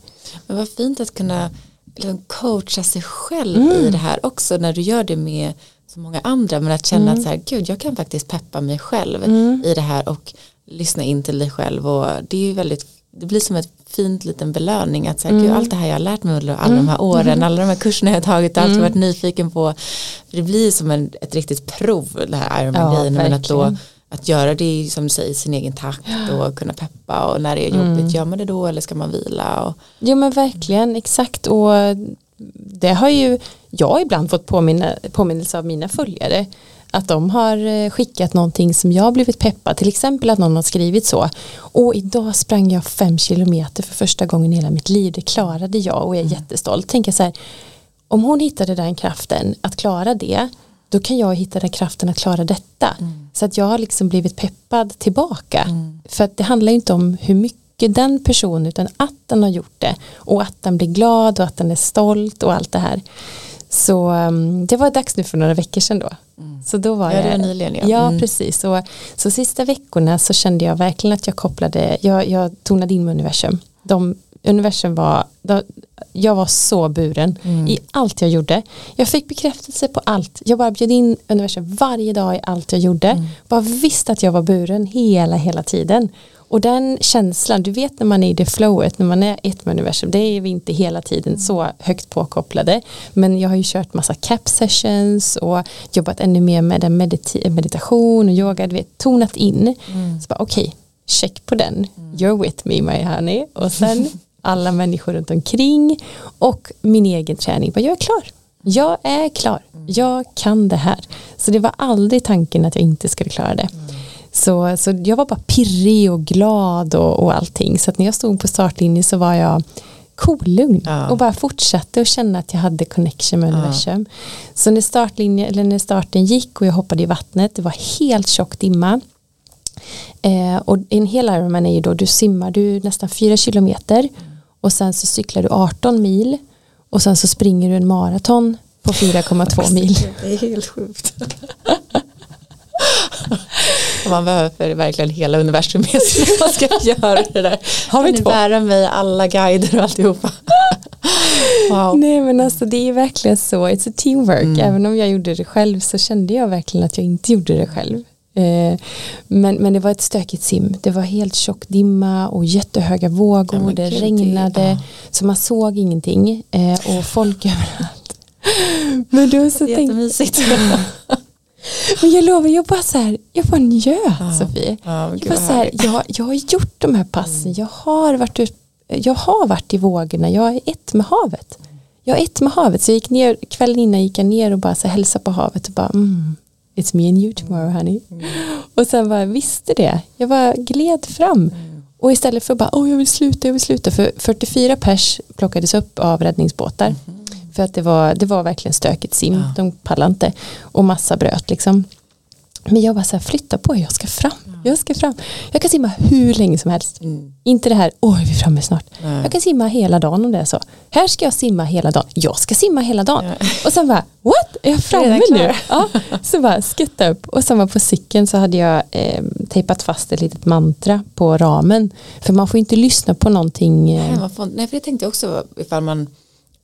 Men vad fint att kunna liksom coacha sig själv mm. i det här också när du gör det med så många andra men att känna mm. att så här, gud jag kan faktiskt peppa mig själv mm. i det här och lyssna in till dig själv och det är ju väldigt det blir som ett fint liten belöning att så här, mm. gud, allt det här jag har lärt mig under alla de här mm. åren, mm. alla de här kurserna jag har tagit, allt jag varit nyfiken på det blir som en, ett riktigt prov det här Ironman-grejen ja, men att då att göra det som du säger sin egen takt och kunna peppa och när det är jobbigt mm. gör man det då eller ska man vila och... Jo men verkligen exakt och det har ju jag ibland fått påminna, påminnelse av mina följare att de har eh, skickat någonting som jag har blivit peppad till exempel att någon har skrivit så och idag sprang jag fem kilometer för första gången i hela mitt liv det klarade jag och är mm. jättestolt tänker så här om hon hittade den kraften att klara det då kan jag hitta den kraften att klara detta mm. så att jag har liksom blivit peppad tillbaka mm. för att det handlar inte om hur mycket den personen utan att den har gjort det och att den blir glad och att den är stolt och allt det här. Så um, det var dags nu för några veckor sedan då. Mm. Så då var ja, jag, nyligen, ja. ja mm. precis. Så, så sista veckorna så kände jag verkligen att jag kopplade, jag, jag tonade in med universum. De, universum var, de, jag var så buren mm. i allt jag gjorde. Jag fick bekräftelse på allt. Jag bara bjöd in universum varje dag i allt jag gjorde. Mm. Bara visste att jag var buren hela, hela tiden. Och den känslan, du vet när man är i det flowet, när man är ett med universum, det är vi inte hela tiden så högt påkopplade. Men jag har ju kört massa cap sessions och jobbat ännu mer med medit meditation och yoga, du vet, tonat in. Mm. Så bara okej, okay, check på den, mm. you're with me my honey. Och sen alla människor runt omkring och min egen träning, bara jag är klar. Jag är klar, mm. jag kan det här. Så det var aldrig tanken att jag inte skulle klara det. Så, så jag var bara pirrig och glad och, och allting. Så att när jag stod på startlinjen så var jag kolugn ja. och bara fortsatte och känna att jag hade connection med universum. Ja. Så när, startlinjen, eller när starten gick och jag hoppade i vattnet, det var helt tjock dimma. Eh, och en hel Ironman är ju då, du simmar du nästan fyra kilometer och sen så cyklar du 18 mil och sen så springer du en maraton på 4,2 mil. Det är helt sjukt. man behöver verkligen hela universum med sig när man ska göra det där. Har vi kan två? bära mig alla guider och alltihopa? wow. Nej men alltså det är verkligen så, it's a teamwork. Mm. Även om jag gjorde det själv så kände jag verkligen att jag inte gjorde det själv. Eh, men, men det var ett stökigt sim. Det var helt tjock dimma och jättehöga vågor. Ja, det regnade. Ja. Så man såg ingenting. Eh, och folk överallt. Men då så Jättemysigt. Men jag lovar, jag bara så här, jag bara njöt ja. Sofie. Ja, jag, bara så här, jag, jag har gjort de här passen, jag har varit jag har varit i vågorna, jag är ett med havet. Jag är ett med havet, så jag gick ner, kvällen innan gick jag ner och bara så hälsade på havet och bara mm, It's me and you tomorrow honey. Mm. Och sen bara visste det, jag bara gled fram. Mm. Och istället för att bara, åh jag vill sluta, jag vill sluta. För 44 pers plockades upp av räddningsbåtar. Mm. För att det var, det var verkligen stökigt sim, ja. de pallade inte. Och massa bröt liksom. Men jag bara så här, flytta på, jag ska fram. Jag ska fram. Jag kan simma hur länge som helst. Mm. Inte det här, oj vi är framme snart. Nej. Jag kan simma hela dagen om det är så. Här ska jag simma hela dagen. Jag ska simma hela dagen. Ja. Och sen bara, what? Är jag framme nu? Ja. Så bara skutta upp. Och sen var på cykeln så hade jag eh, tejpat fast ett litet mantra på ramen. För man får inte lyssna på någonting. Eh. Nej, nej, för det tänkte jag också ifall man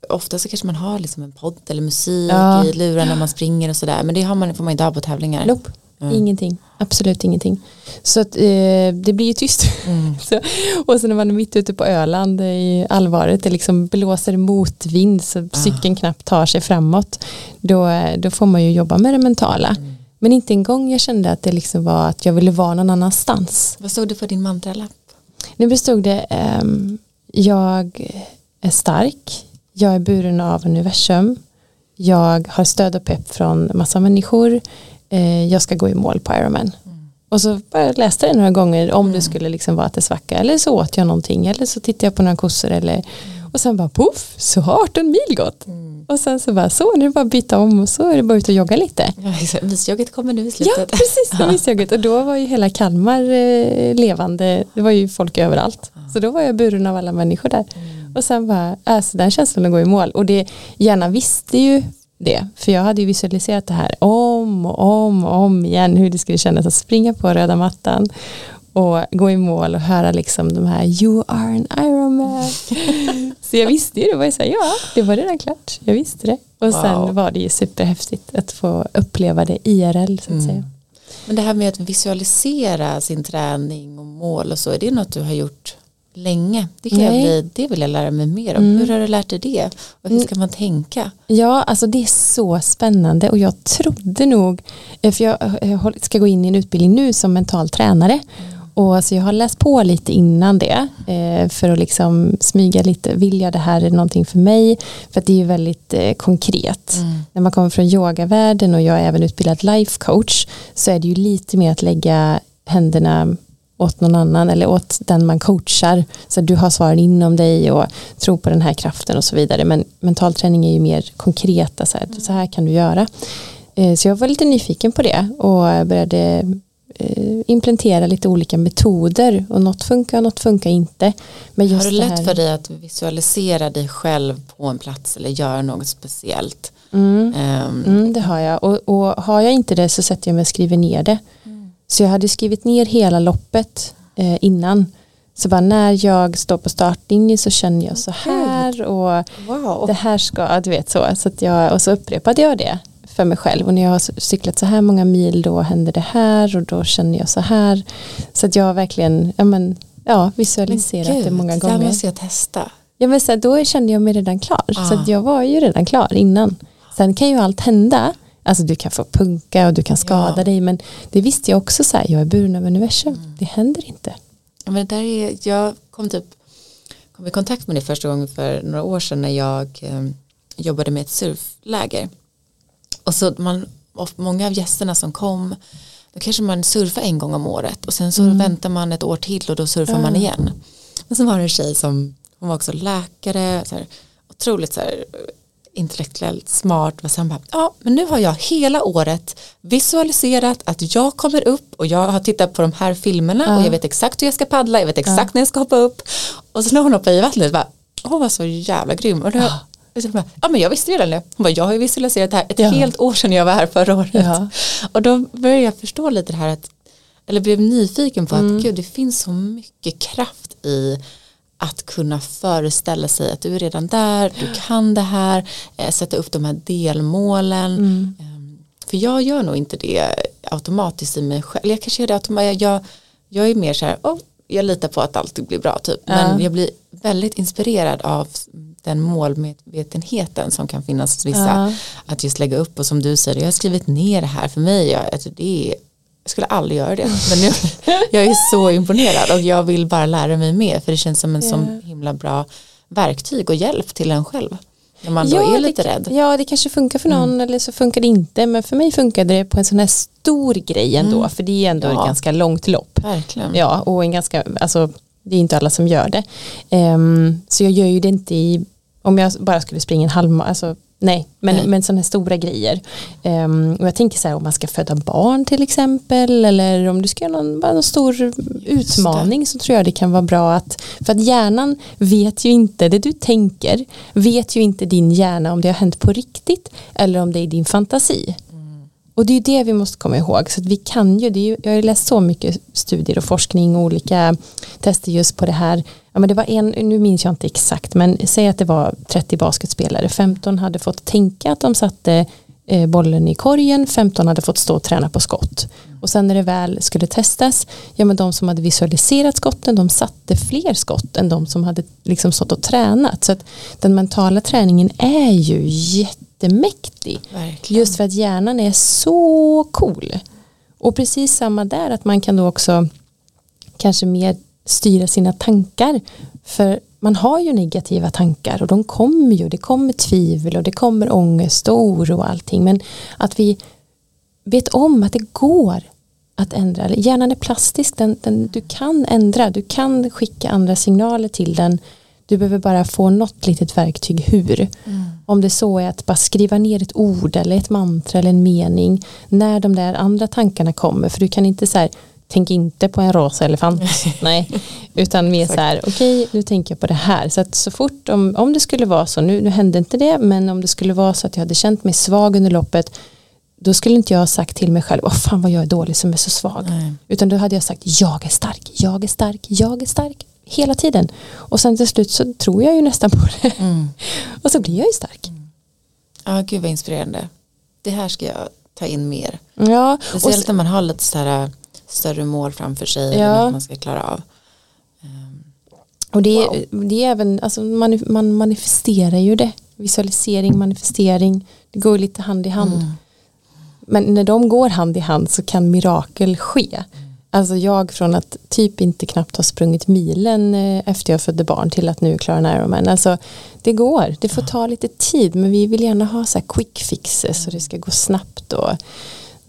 ofta så kanske man har liksom en podd eller musik ja. i luren när man springer och sådär men det har man, får man inte ha på tävlingar. Nope. Mm. Ingenting, absolut ingenting. Så att, eh, det blir ju tyst. Mm. så, och så när man är mitt ute på Öland i allvaret, det liksom blåser motvind så ah. cykeln knappt tar sig framåt, då, då får man ju jobba med det mentala. Mm. Men inte en gång jag kände att det liksom var att jag ville vara någon annanstans. Vad stod det för din mantralapp? Nu bestod det, um, jag är stark, jag är buren av universum, jag har stöd och pepp från massa människor, eh, jag ska gå i mål på Ironman. Mm. Och så bara läste jag det några gånger om mm. det skulle liksom vara att det svacka eller så åt jag någonting eller så tittade jag på några kossor eller mm. och sen bara poff så har 18 mil gått. Mm. Och sen så bara så nu är det bara att byta om och så är det bara ut och jogga lite. Ja, mysjogget kommer nu i slutet. Ja precis, mysjogget och då var ju hela Kalmar eh, levande, det var ju folk överallt. Så då var jag buren av alla människor där. Mm. Och sen bara, alltså den känslan att gå i mål och det gärna visste ju det. För jag hade ju visualiserat det här om och om och om igen hur det skulle kännas att springa på röda mattan och gå i mål och höra liksom de här You are an Iron Man. så jag visste ju det, var ju så här, ja det var redan klart, jag visste det. Och wow. sen var det ju superhäftigt att få uppleva det IRL så att mm. säga. Men det här med att visualisera sin träning och mål och så, är det något du har gjort länge. Det, kan jag bli, det vill jag lära mig mer om. Mm. Hur har du lärt dig det? Och hur ska man tänka? Ja, alltså det är så spännande och jag trodde nog, eh, för jag eh, ska gå in i en utbildning nu som mental tränare. Mm. Och alltså jag har läst på lite innan det eh, för att liksom smyga lite, vill jag det här är någonting för mig? För att det är ju väldigt konkret. Mm. När man kommer från yogavärlden och jag är även utbildad life coach så är det ju lite mer att lägga händerna åt någon annan eller åt den man coachar. Så du har svaren inom dig och tror på den här kraften och så vidare. Men mental träning är ju mer konkreta, så här, så här kan du göra. Eh, så jag var lite nyfiken på det och började eh, implementera lite olika metoder och något funkar och något funkar inte. Men just har du lätt för dig att visualisera dig själv på en plats eller göra något speciellt? Mm, um. mm, det har jag och, och, har jag inte det så sätter jag mig och skriver ner det. Så jag hade skrivit ner hela loppet eh, innan. Så bara när jag står på startlinjen så känner jag så här och wow. det här ska, du vet så. så att jag, och så upprepade jag det för mig själv och när jag har cyklat så här många mil då händer det här och då känner jag så här. Så att jag har verkligen ja, men, ja, visualiserat Gud, det många gånger. Det måste jag testa. Ja, men så här, då kände jag mig redan klar. Ah. Så jag var ju redan klar innan. Sen kan ju allt hända. Alltså du kan få punka och du kan skada ja. dig men det visste jag också så här, jag är buren av universum, mm. det händer inte. Ja, men det där är, jag kom typ kom i kontakt med det första gången för några år sedan när jag eh, jobbade med ett surfläger. Och så man, många av gästerna som kom då kanske man surfar en gång om året och sen så mm. väntar man ett år till och då surfar mm. man igen. Men så var det en tjej som, hon var också läkare, så här, otroligt så här, intellektuellt smart och sen bara, ja men nu har jag hela året visualiserat att jag kommer upp och jag har tittat på de här filmerna ja. och jag vet exakt hur jag ska paddla, jag vet exakt ja. när jag ska hoppa upp och så när hon hoppade i vattnet bara, hon var så jävla grym och då, ja. Bara, ja men jag visste redan det, hon bara, jag har ju visualiserat det här ett helt år sedan jag var här förra året och då började jag förstå lite det här att eller blev nyfiken på mm. att gud det finns så mycket kraft i att kunna föreställa sig att du är redan där, du kan det här, eh, sätta upp de här delmålen. Mm. Ehm, för jag gör nog inte det automatiskt i mig själv. Jag kanske gör det automatiskt, jag, jag är mer så här, oh, jag litar på att allt blir bra typ. Men ja. jag blir väldigt inspirerad av den målmedvetenheten som kan finnas hos vissa. Ja. Att just lägga upp och som du säger, jag har skrivit ner det här för mig. Jag, alltså det är jag skulle aldrig göra det. Men nu, jag är så imponerad och jag vill bara lära mig mer för det känns som en yeah. så himla bra verktyg och hjälp till en själv. När man ja, då är lite det, rädd. Ja, det kanske funkar för någon mm. eller så funkar det inte. Men för mig funkade det på en sån här stor grej ändå. Mm. För det är ändå ja. ett ganska långt lopp. Verkligen. Ja, och en ganska, alltså det är inte alla som gör det. Um, så jag gör ju det inte i, om jag bara skulle springa en halvmaraton, alltså Nej, men, Nej. men sådana stora grejer. Um, och jag tänker så här om man ska föda barn till exempel eller om du ska göra någon, någon stor utmaning så tror jag det kan vara bra att för att hjärnan vet ju inte det du tänker vet ju inte din hjärna om det har hänt på riktigt eller om det är din fantasi. Mm. Och det är det vi måste komma ihåg så att vi kan ju, det är ju, jag har läst så mycket studier och forskning och olika tester just på det här ja men det var en, nu minns jag inte exakt, men säg att det var 30 basketspelare, 15 hade fått tänka att de satte eh, bollen i korgen, 15 hade fått stå och träna på skott. Och sen när det väl skulle testas, ja men de som hade visualiserat skotten, de satte fler skott än de som hade liksom stått och tränat. Så att den mentala träningen är ju jättemäktig. Verkligen. Just för att hjärnan är så cool. Och precis samma där, att man kan då också kanske mer styra sina tankar. För man har ju negativa tankar och de kommer ju, det kommer tvivel och det kommer ångest och oro och allting. Men att vi vet om att det går att ändra. Hjärnan är plastisk, den, den, du kan ändra, du kan skicka andra signaler till den. Du behöver bara få något litet verktyg hur. Mm. Om det så är att bara skriva ner ett ord eller ett mantra eller en mening när de där andra tankarna kommer. För du kan inte så här, tänk inte på en rosa elefant. Nej, utan mer så här, okej, okay, nu tänker jag på det här. Så att så fort, om, om det skulle vara så, nu, nu hände inte det, men om det skulle vara så att jag hade känt mig svag under loppet, då skulle inte jag ha sagt till mig själv, åh fan vad jag är dålig som är så svag. Nej. Utan då hade jag sagt, jag är stark, jag är stark, jag är stark. Hela tiden. Och sen till slut så tror jag ju nästan på det. Mm. och så blir jag ju stark. Mm. Ja, gud vad inspirerande. Det här ska jag ta in mer. Ja, Speciellt när man har lite så här större mål framför sig ja. eller något man ska klara av. Um, och det, wow. det är även, alltså man, man manifesterar ju det. Visualisering, manifestering, det går lite hand i hand. Mm. Men när de går hand i hand så kan mirakel ske. Mm. Alltså jag från att typ inte knappt ha sprungit milen eh, efter jag födde barn till att nu klara en Ironman. Alltså det går, det får ta lite tid men vi vill gärna ha så här quick fixes och det ska gå snabbt och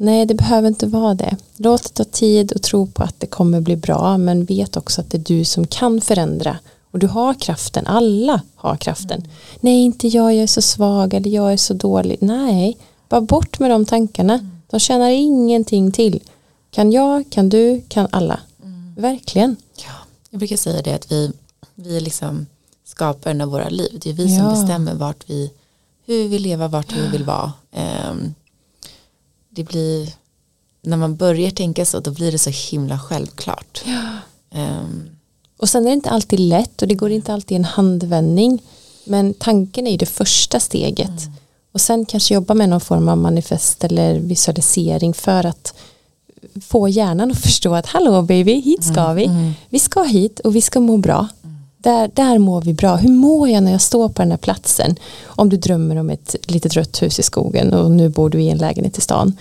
Nej, det behöver inte vara det. Låt det ta tid och tro på att det kommer bli bra, men vet också att det är du som kan förändra. Och du har kraften, alla har kraften. Mm. Nej, inte jag, jag är så svag eller jag är så dålig. Nej, bara bort med de tankarna. Mm. De tjänar ingenting till. Kan jag, kan du, kan alla. Mm. Verkligen. Ja, jag brukar säga det att vi, vi liksom skaparen av våra liv. Det är vi som ja. bestämmer vart vi, hur vi vill leva, vart vi vill vara. Um, det blir när man börjar tänka så då blir det så himla självklart. Ja. Um. Och sen är det inte alltid lätt och det går inte alltid en handvändning. Men tanken är ju det första steget. Mm. Och sen kanske jobba med någon form av manifest eller visualisering för att få hjärnan att förstå att hallå baby, hit ska mm. vi. Mm. Vi ska hit och vi ska må bra. Där, där mår vi bra. Hur mår jag när jag står på den här platsen? Om du drömmer om ett litet rött hus i skogen och nu bor du i en lägenhet i stan.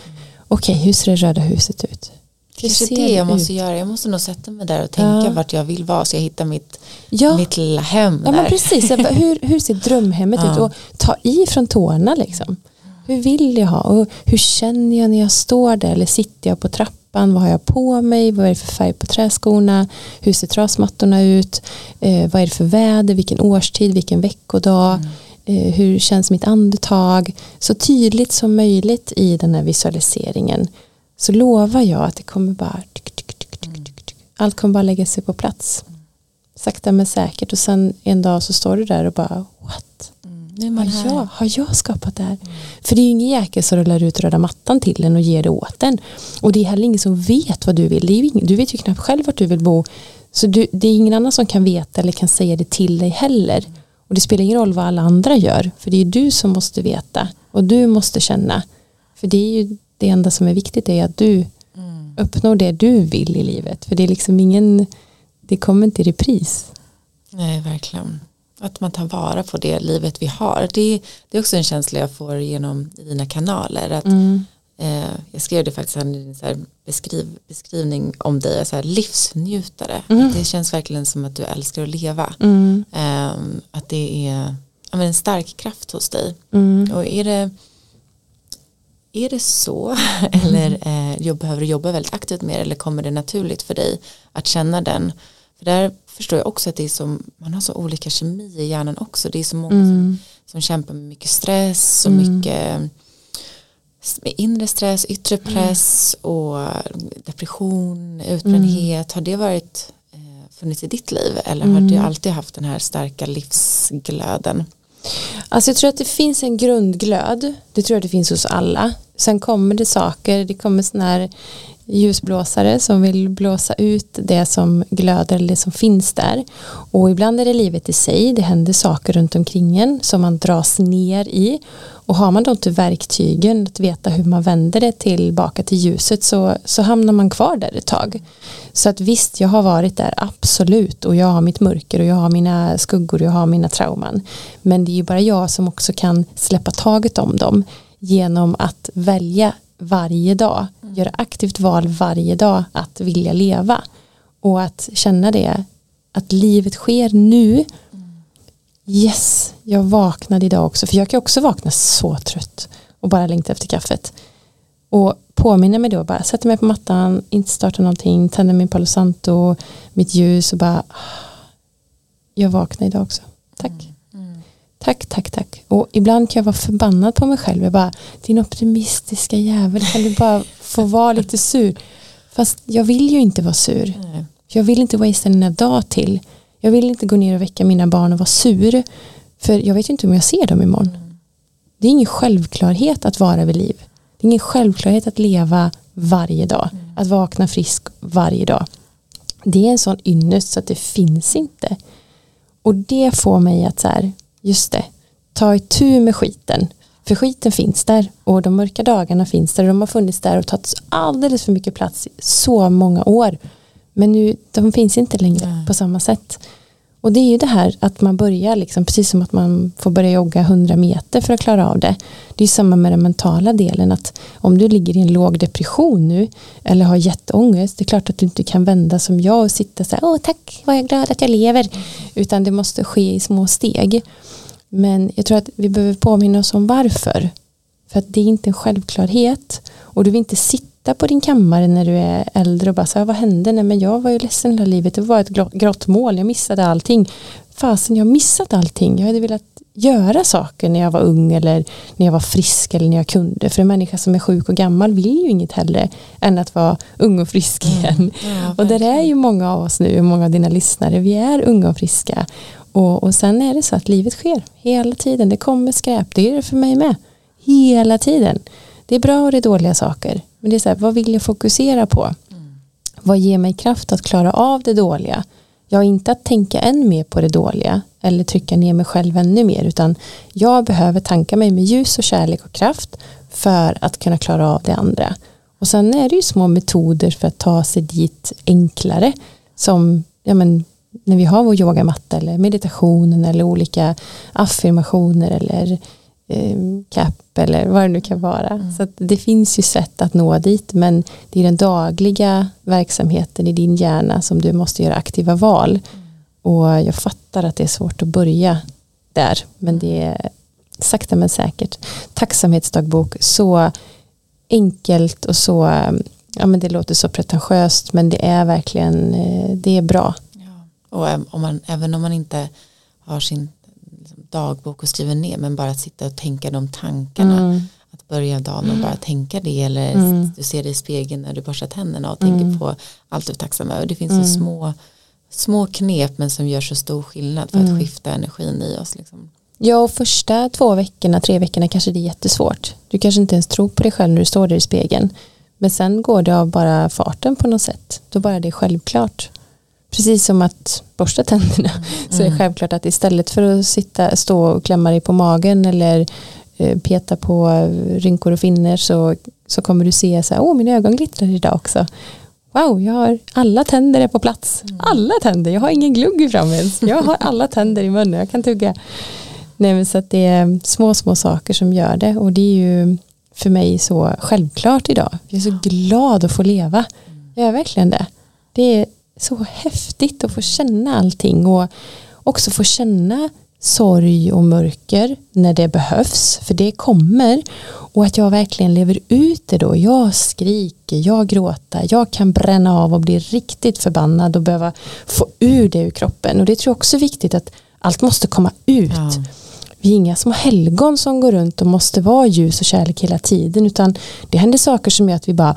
Okej, okay, hur ser det röda huset ut? Det är det jag måste ut? göra. Jag måste nog sätta mig där och tänka ja. vart jag vill vara så jag hittar mitt, ja. mitt lilla hem. Ja, men precis. hur, hur ser drömhemmet ja. ut? Och ta i från tårna liksom. Hur vill jag ha? Och hur känner jag när jag står där? Eller sitter jag på trappan? Vad har jag på mig? Vad är det för färg på träskorna? Hur ser trasmattorna ut? Eh, vad är det för väder? Vilken årstid? Vilken veckodag? Mm. Eh, hur känns mitt andetag? Så tydligt som möjligt i den här visualiseringen så lovar jag att det kommer bara allt kommer bara lägga sig på plats sakta men säkert och sen en dag så står du där och bara what? Mm, har, jag, har jag skapat det här? Mm. För det är ju ingen jäkel som rullar ut röda mattan till en och ger det åt en. Och det är heller ingen som vet vad du vill. Ingen, du vet ju knappt själv vart du vill bo. Så du, det är ingen annan som kan veta eller kan säga det till dig heller. Och det spelar ingen roll vad alla andra gör. För det är du som måste veta. Och du måste känna. För det är ju det enda som är viktigt är att du mm. uppnår det du vill i livet. För det är liksom ingen, det kommer inte i repris. Nej, verkligen. Att man tar vara på det livet vi har. Det, det är också en känsla jag får genom dina kanaler. Att, mm. eh, jag skrev det faktiskt en beskriv, beskrivning om dig, så här, livsnjutare. Mm. Det känns verkligen som att du älskar att leva. Mm. Eh, att det är ja, en stark kraft hos dig. Mm. Och är det är det så eller eh, jag behöver jobba väldigt aktivt med det eller kommer det naturligt för dig att känna den För där förstår jag också att det är som, man har så olika kemi i hjärnan också. Det är så många mm. som, som kämpar med mycket stress och mm. mycket med inre stress, yttre mm. press mm. och depression, utbrändhet. Har det varit eh, funnits i ditt liv eller har du alltid haft den här starka livsglöden? Alltså jag tror att det finns en grundglöd, det tror jag det finns hos alla. Sen kommer det saker, det kommer sådana här ljusblåsare som vill blåsa ut det som glöder eller det som finns där. Och ibland är det livet i sig, det händer saker runt omkring en som man dras ner i. Och har man då inte verktygen att veta hur man vänder det tillbaka till ljuset så, så hamnar man kvar där ett tag. Så att visst, jag har varit där, absolut. Och jag har mitt mörker och jag har mina skuggor och jag har mina trauman. Men det är ju bara jag som också kan släppa taget om dem genom att välja varje dag, mm. göra aktivt val varje dag att vilja leva och att känna det att livet sker nu mm. yes, jag vaknade idag också för jag kan också vakna så trött och bara längta efter kaffet och påminna mig då bara sätta mig på mattan, inte starta någonting, tända min Palo Santo, mitt ljus och bara jag vaknade idag också, tack mm. Tack, tack, tack. Och ibland kan jag vara förbannad på mig själv. Jag bara, din optimistiska jävel, kan du bara få vara lite sur? Fast jag vill ju inte vara sur. Nej. Jag vill inte wastea en dag till. Jag vill inte gå ner och väcka mina barn och vara sur. För jag vet ju inte om jag ser dem imorgon. Mm. Det är ingen självklarhet att vara vid liv. Det är ingen självklarhet att leva varje dag. Mm. Att vakna frisk varje dag. Det är en sån ynnest så att det finns inte. Och det får mig att så här, just det, ta itu med skiten. För skiten finns där och de mörka dagarna finns där och de har funnits där och tagit alldeles för mycket plats i så många år. Men nu, de finns inte längre Nej. på samma sätt. Och det är ju det här att man börjar, liksom, precis som att man får börja jogga 100 meter för att klara av det. Det är samma med den mentala delen att om du ligger i en låg depression nu eller har jätteångest, det är klart att du inte kan vända som jag och sitta så här, åh tack, vad jag är glad att jag lever. Utan det måste ske i små steg. Men jag tror att vi behöver påminna oss om varför. För att det är inte en självklarhet och du vill inte sitta på din kammare när du är äldre och bara säga vad hände? Nej men jag var ju ledsen hela livet, det var ett grått mål, jag missade allting. Fasen, jag missade allting. Jag hade velat göra saker när jag var ung eller när jag var frisk eller när jag kunde. För en människa som är sjuk och gammal vill ju inget hellre än att vara ung och frisk mm. igen. Mm. Ja, och där är ju många av oss nu, många av dina lyssnare, vi är unga och friska. Och, och sen är det så att livet sker hela tiden. Det kommer skräp. Det är det för mig med. Hela tiden. Det är bra och det är dåliga saker. Men det är så här, vad vill jag fokusera på? Mm. Vad ger mig kraft att klara av det dåliga? Jag inte att tänka än mer på det dåliga eller trycka ner mig själv ännu mer utan jag behöver tanka mig med ljus och kärlek och kraft för att kunna klara av det andra. Och sen är det ju små metoder för att ta sig dit enklare som ja men, när vi har vår yogamatta eller meditationen eller olika affirmationer eller cap eller vad det nu kan vara. Mm. Så det finns ju sätt att nå dit men det är den dagliga verksamheten i din hjärna som du måste göra aktiva val. Mm. Och jag fattar att det är svårt att börja där men det är sakta men säkert. Tacksamhetsdagbok, så enkelt och så, ja men det låter så pretentiöst men det är verkligen, eh, det är bra. Och om man, även om man inte har sin dagbok och skriver ner men bara att sitta och tänka de tankarna mm. att börja dagen och bara tänka det eller mm. du ser det i spegeln när du borstar tänderna och tänker mm. på allt du är tacksam över det finns så mm. små små knep men som gör så stor skillnad för att mm. skifta energin i oss liksom. Ja och första två veckorna, tre veckorna kanske det är jättesvårt. Du kanske inte ens tror på dig själv när du står där i spegeln. Men sen går det av bara farten på något sätt. Då bara det är självklart precis som att borsta tänderna mm. så är det mm. självklart att istället för att sitta, stå och klämma dig på magen eller eh, peta på rynkor och finner så, så kommer du se så här, åh mina ögon glittrar idag också. Wow, jag har alla tänder är på plats. Mm. Alla tänder, jag har ingen glugg i framme ens. Jag har alla tänder i munnen, jag kan tugga. Nej, men så att det är små, små saker som gör det och det är ju för mig så självklart idag. Jag är så glad att få leva. Jag är verkligen det. Det är så häftigt att få känna allting och också få känna sorg och mörker när det behövs, för det kommer och att jag verkligen lever ut det då. Jag skriker, jag gråter, jag kan bränna av och bli riktigt förbannad och behöva få ur det ur kroppen och det tror jag också är viktigt att allt måste komma ut. Ja. Vi är inga små helgon som går runt och måste vara ljus och kärlek hela tiden utan det händer saker som gör att vi bara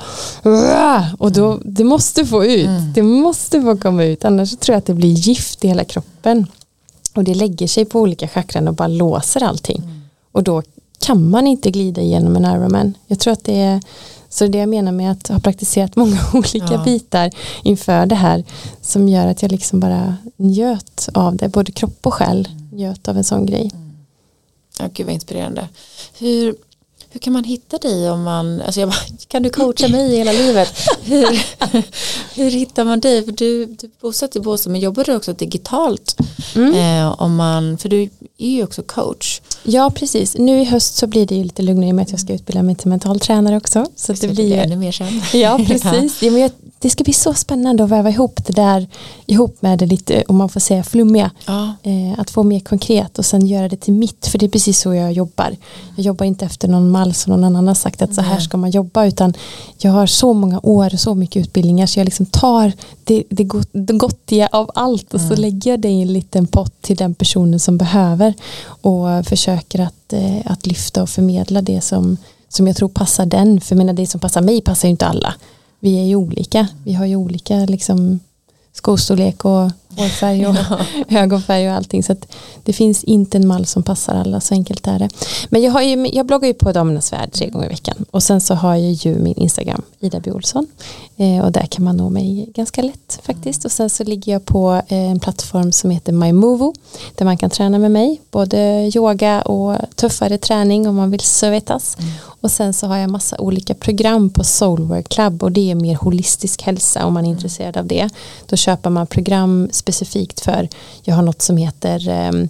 och då, det måste få ut, mm. det måste få komma ut annars tror jag att det blir gift i hela kroppen. Och det lägger sig på olika chakran och bara låser allting. Mm. Och då kan man inte glida igenom en Ironman. Jag tror att det är så det jag menar med att ha praktiserat många olika ja. bitar inför det här som gör att jag liksom bara njöt av det, både kropp och själ mm. njöt av en sån grej. Ja, gud vad inspirerande. Hur, hur kan man hitta dig om man, alltså jag bara, kan du coacha mig hela livet? Hur, hur hittar man dig? För du, du bosatt i Båstad men jobbar du också digitalt? Mm. Eh, om man, för du är ju också coach. Ja precis, nu i höst så blir det ju lite lugnare med att jag ska utbilda mig till mental tränare också. Så det, det blir ju ännu mer sen. Ja precis, ja, men jag, det ska bli så spännande att väva ihop det där ihop med det lite, om man får säga flummiga. Ja. Eh, att få mer konkret och sen göra det till mitt, för det är precis så jag jobbar. Jag jobbar inte efter någon mall som någon annan har sagt att så här ska man jobba, utan jag har så många år och så mycket utbildningar så jag liksom tar det, det, gott, det gottiga av allt och mm. så lägger jag det i en liten pott till den personen som behöver och försöker att, eh, att lyfta och förmedla det som, som jag tror passar den. För menar, det som passar mig passar ju inte alla vi är ju olika. Vi har ju olika liksom, skostorlek och hårfärg och ögonfärg och allting. Så det finns inte en mall som passar alla, så enkelt är det. Men jag, har ju, jag bloggar ju på Damernas Värld tre gånger i veckan. Och sen så har jag ju min Instagram, Ida B. Olsson. Eh, och där kan man nå mig ganska lätt faktiskt. Och sen så ligger jag på eh, en plattform som heter MyMovo. Där man kan träna med mig, både yoga och tuffare träning om man vill svettas. Mm. Och sen så har jag massa olika program på Soulwork Club och det är mer holistisk hälsa om man är mm. intresserad av det. Då köper man program specifikt för, jag har något som heter ehm,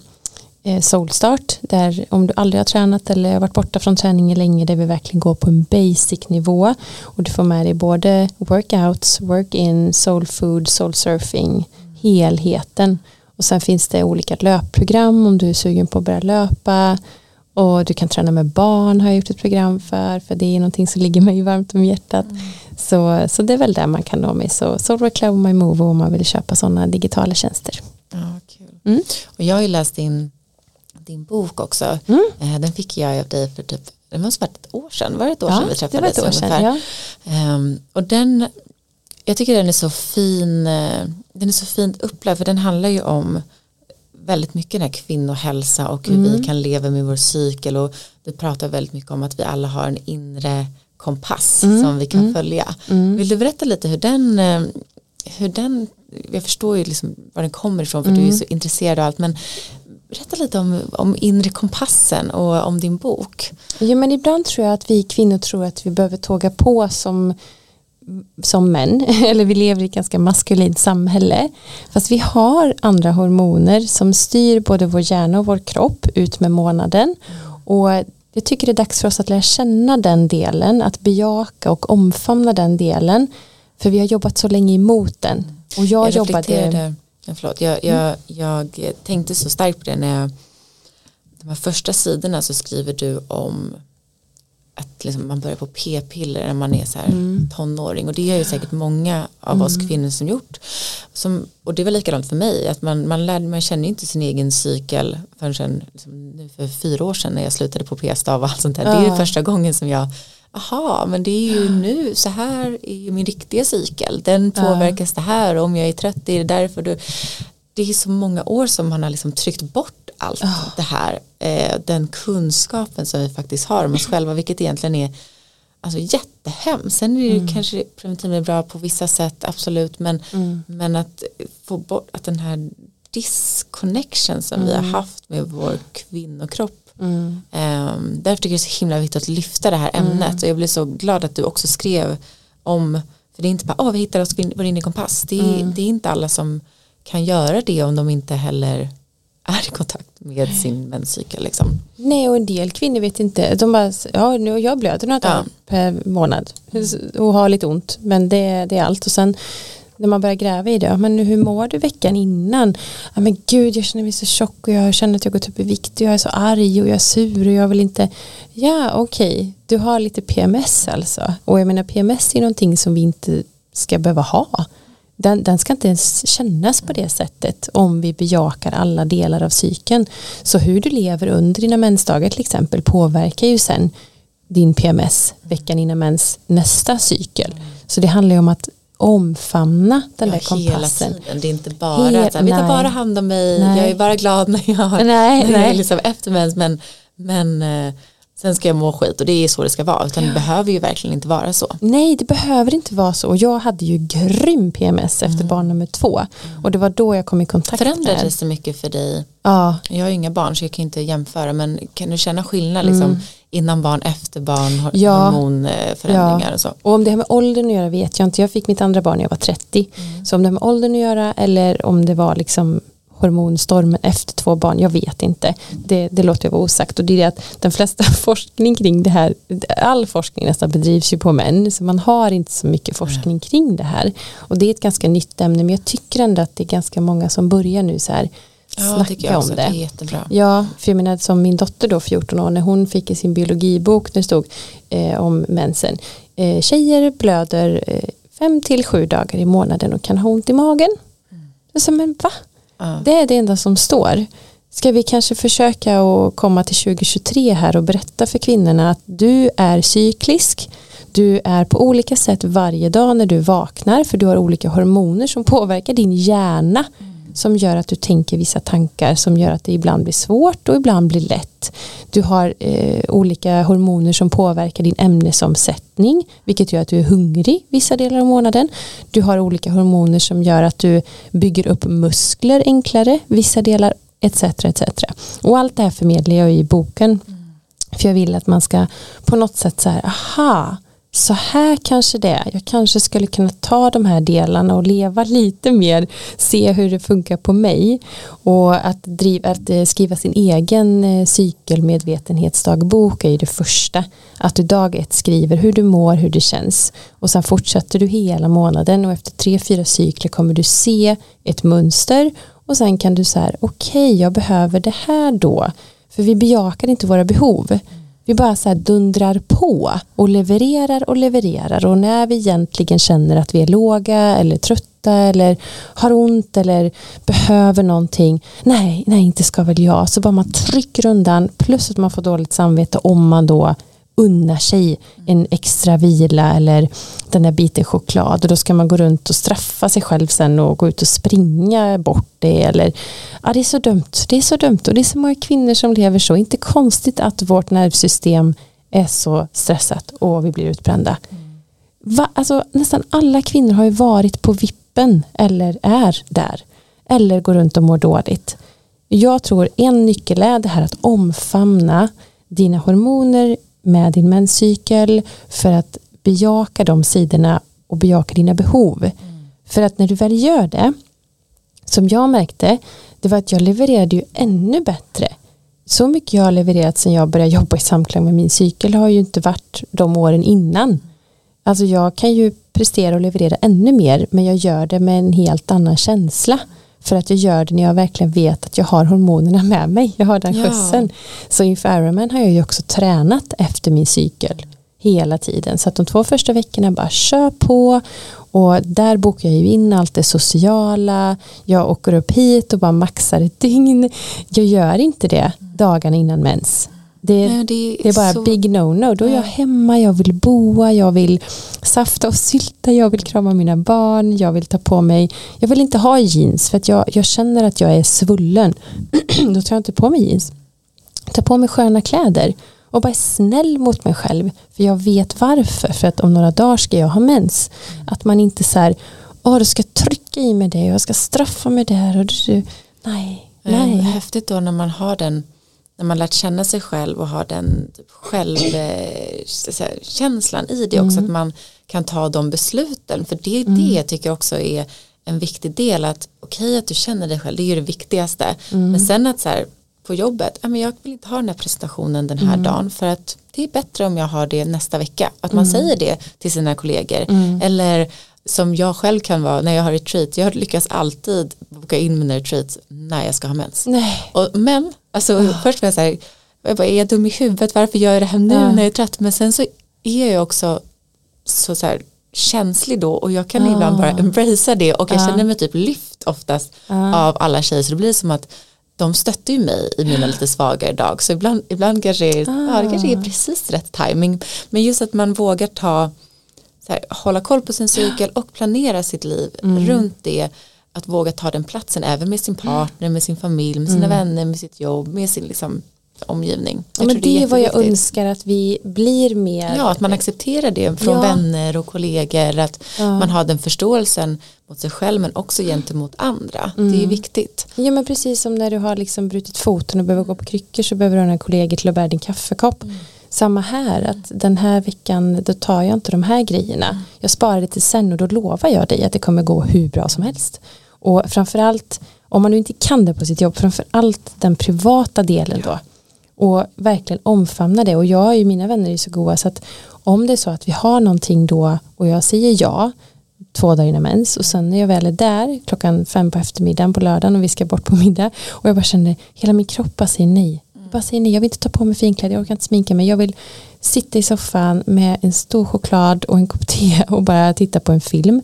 eh, Soulstart där om du aldrig har tränat eller har varit borta från träningen länge där vi verkligen går på en basic nivå. Och du får med dig både workouts, work-in, soul food, soul surfing, helheten. Och sen finns det olika löpprogram om du är sugen på att börja löpa. Och du kan träna med barn har jag gjort ett program för för det är någonting som ligger mig varmt om hjärtat. Mm så, så det är väl där man kan nå mig så Soulwork Club My Move om man vill köpa sådana digitala tjänster ja, kul. Mm. och jag har ju läst din, din bok också mm. Eh, den fick jag av dig för typ det måste varit ett år sedan, var det ett år ja, sedan vi träffades? Det var ett år sedan, ja. Um, och den, jag tycker den är så fin, eh, den är så fint upplagd för den handlar ju om väldigt mycket den här kvinnohälsa och hur mm. vi kan leva med vår cykel och du pratar väldigt mycket om att vi alla har en inre kompass mm. som vi kan mm. följa. Mm. Vill du berätta lite hur den, eh, hur den, jag förstår ju liksom var den kommer ifrån för du är mm. så intresserad av allt men berätta lite om, om inre kompassen och om din bok. Ja men ibland tror jag att vi kvinnor tror att vi behöver tåga på som som män, eller vi lever i ett ganska maskulint samhälle. Fast vi har andra hormoner som styr både vår hjärna och vår kropp ut med månaden. Och jag tycker det är dags för oss att lära känna den delen, att bejaka och omfamna den delen. För vi har jobbat så länge emot den. Och jag, jag jobbade... Förlåt, jag, jag, jag tänkte så starkt på det när jag de här första sidorna så skriver du om att liksom man börjar på p-piller när man är så här mm. tonåring och det är ju säkert många av oss mm. kvinnor som gjort som, och det var likadant för mig att man, man, lär, man känner inte sin egen cykel förrän liksom, nu för fyra år sedan när jag slutade på p-stav och allt sånt där ja. det är första gången som jag aha men det är ju nu så här är min riktiga cykel den påverkas ja. det här om jag är trött är det därför du det är så många år som man har liksom tryckt bort allt oh. det här eh, den kunskapen som vi faktiskt har om oss själva vilket egentligen är alltså jättehemskt sen är det mm. kanske preventivmedel bra på vissa sätt absolut men, mm. men att få bort att den här disconnection som mm. vi har mm. haft med vår kvinnokropp Mm. Um, därför tycker jag det är så himla viktigt att lyfta det här ämnet mm. och jag blir så glad att du också skrev om för det är inte bara, åh oh, vi hittar oss vår inre kompass det mm. det är inte alla som kan göra det om de inte heller är i kontakt med sin menscykel. Liksom. Nej och en del kvinnor vet inte, de bara, ja nu jag blöder något ja. per månad och har lite ont men det, det är allt och sen när man börjar gräva i det, men hur mår du veckan innan? Ja, men gud, jag känner mig så tjock och jag känner att jag gått upp i vikt och jag är så arg och jag är sur och jag vill inte, ja okej, okay. du har lite PMS alltså. Och jag menar PMS är någonting som vi inte ska behöva ha. Den, den, ska inte ens kännas på det sättet om vi bejakar alla delar av cykeln. Så hur du lever under dina mensdagar till exempel påverkar ju sen din PMS veckan innan mens nästa cykel. Så det handlar ju om att omfamna den ja, där kompassen. Hela tiden. Det är inte bara Hel, att vi tar bara hand om mig, nej. jag är bara glad när jag, har, nej, när nej. jag är liksom efter mens men, men eh, sen ska jag må skit och det är så det ska vara utan det behöver ju verkligen inte vara så. Nej det behöver inte vara så och jag hade ju grym PMS efter mm. barn nummer två och det var då jag kom i kontakt Förändrades med det mycket för dig? Ja. Jag har inga barn så jag kan inte jämföra men kan du känna skillnad liksom, mm. innan barn, efter barn, ja. hormonförändringar ja. och så? Och om det har med åldern att göra vet jag inte, jag fick mitt andra barn när jag var 30 mm. så om det har med åldern att göra eller om det var liksom hormonstormen efter två barn, jag vet inte. Det, det låter jag vara osagt och det är att den flesta forskning kring det här, all forskning nästan bedrivs ju på män, så man har inte så mycket forskning kring det här. Och det är ett ganska nytt ämne, men jag tycker ändå att det är ganska många som börjar nu så här Ja, snacka jag om det. det är jättebra. Ja, för jag menar som min dotter då 14 år när hon fick i sin biologibok när det stod eh, om mensen. Eh, tjejer blöder eh, fem till sju dagar i månaden och kan ha ont i magen. Mm. Så, men va? Det är det enda som står. Ska vi kanske försöka att komma till 2023 här och berätta för kvinnorna att du är cyklisk. Du är på olika sätt varje dag när du vaknar för du har olika hormoner som påverkar din hjärna. Mm som gör att du tänker vissa tankar som gör att det ibland blir svårt och ibland blir lätt. Du har eh, olika hormoner som påverkar din ämnesomsättning vilket gör att du är hungrig vissa delar av månaden. Du har olika hormoner som gör att du bygger upp muskler enklare vissa delar etc. etc. Och allt det här förmedlar jag i boken. Mm. För jag vill att man ska på något sätt så här, aha, så här kanske det är. Jag kanske skulle kunna ta de här delarna och leva lite mer, se hur det funkar på mig och att, driva, att eh, skriva sin egen eh, cykelmedvetenhetsdagbok är ju det första. Att du dag ett skriver hur du mår, hur det känns och sen fortsätter du hela månaden och efter tre, fyra cykler kommer du se ett mönster och sen kan du säga okej, okay, jag behöver det här då. För vi bejakar inte våra behov vi bara så dundrar på och levererar och levererar. Och när vi egentligen känner att vi är låga eller trötta eller har ont eller behöver någonting. Nej, nej inte ska väl jag. Så bara man trycker undan. Plus att man får dåligt samvete om man då unna sig en extra vila eller den där biten choklad och då ska man gå runt och straffa sig själv sen och gå ut och springa bort det eller ja det är så dumt, det är så dumt och det är så många kvinnor som lever så, inte konstigt att vårt nervsystem är så stressat och vi blir utbrända. Va? Alltså, nästan alla kvinnor har ju varit på vippen eller är där eller går runt och mår dåligt. Jag tror en nyckel är det här att omfamna dina hormoner med din menscykel för att bejaka de sidorna och bejaka dina behov. Mm. För att när du väl gör det, som jag märkte, det var att jag levererade ju ännu bättre. Så mycket jag har levererat sedan jag började jobba i samklang med min cykel har ju inte varit de åren innan. Alltså jag kan ju prestera och leverera ännu mer men jag gör det med en helt annan känsla. För att jag gör det när jag verkligen vet att jag har hormonerna med mig. Jag har den ja. skjutsen. Så inför Ironman har jag ju också tränat efter min cykel hela tiden. Så att de två första veckorna bara kör på och där bokar jag ju in allt det sociala. Jag åker upp hit och bara maxar ett dygn. Jag gör inte det dagarna innan mens. Det, Nej, det, det, är bara så... big no-no. Då är jag hemma, jag vill boa, jag vill safta och sylta, jag vill krama mina barn, jag vill ta på mig, jag vill inte ha jeans för att jag, jag känner att jag är svullen. Då tar jag inte på mig jeans. Ta på mig sköna kläder och bara är snäll mot mig själv. För jag vet varför. För att om några dagar ska jag ha mens. Att man inte så här, åh du ska trycka i mig det och jag ska straffa mig där. Och du, nej, nej. Häftigt då när man har den när man lärt känna sig själv och har den typ självkänslan i det också mm. att man kan ta de besluten för det, mm. det tycker jag också är en viktig del att okej okay, att du känner dig själv det är ju det viktigaste mm. men sen att så här på jobbet jag vill inte ha den här presentationen den här mm. dagen för att det är bättre om jag har det nästa vecka att man mm. säger det till sina kollegor mm. eller som jag själv kan vara när jag har retreat, jag lyckas alltid boka in mina retreats när jag ska ha mens. Nej. Och, men, alltså oh. först var jag så här, jag bara, är jag dum i huvudet, varför gör jag det här nu ja. när jag är trött? Men sen så är jag också så, så här, känslig då och jag kan oh. ibland bara embracea det och jag oh. känner mig typ lyft oftast av alla tjejer så det blir som att de stöttar ju mig i mina lite svagare dag så ibland, ibland kanske, är, ja, det kanske är precis rätt timing men just att man vågar ta här, hålla koll på sin cykel och planera sitt liv mm. runt det att våga ta den platsen även med sin partner, med sin familj, med sina mm. vänner, med sitt jobb, med sin liksom, omgivning. Ja, men det, är vad jag önskar att vi blir mer. Ja, att man accepterar det från ja. vänner och kollegor, att ja. man har den förståelsen mot sig själv men också gentemot andra. Mm. Det är mm. viktigt. Ja men precis som när du har liksom brutit foten och behöver gå på kryckor så behöver du ha en kollega till att bära din kaffekopp. Mm. Samma här, att den här veckan då tar jag inte de här grejerna. Mm. Jag sparar det till sen och då lovar jag dig att det kommer gå hur bra som helst. Och framförallt, om man nu inte kan det på sitt jobb, framförallt den privata delen då. Och verkligen omfamna det. Och jag och mina vänner är så goda så att om det är så att vi har någonting då och jag säger ja två dagar innan mens och sen när jag väl är där klockan fem på eftermiddagen på lördagen och vi ska bort på middag och jag bara känner hela min kropp bara säger nej bara säger nej, jag vill inte ta på mig finkläder, jag orkar inte sminka mig, jag vill sitta i soffan med en stor choklad och en kopp te och bara titta på en film.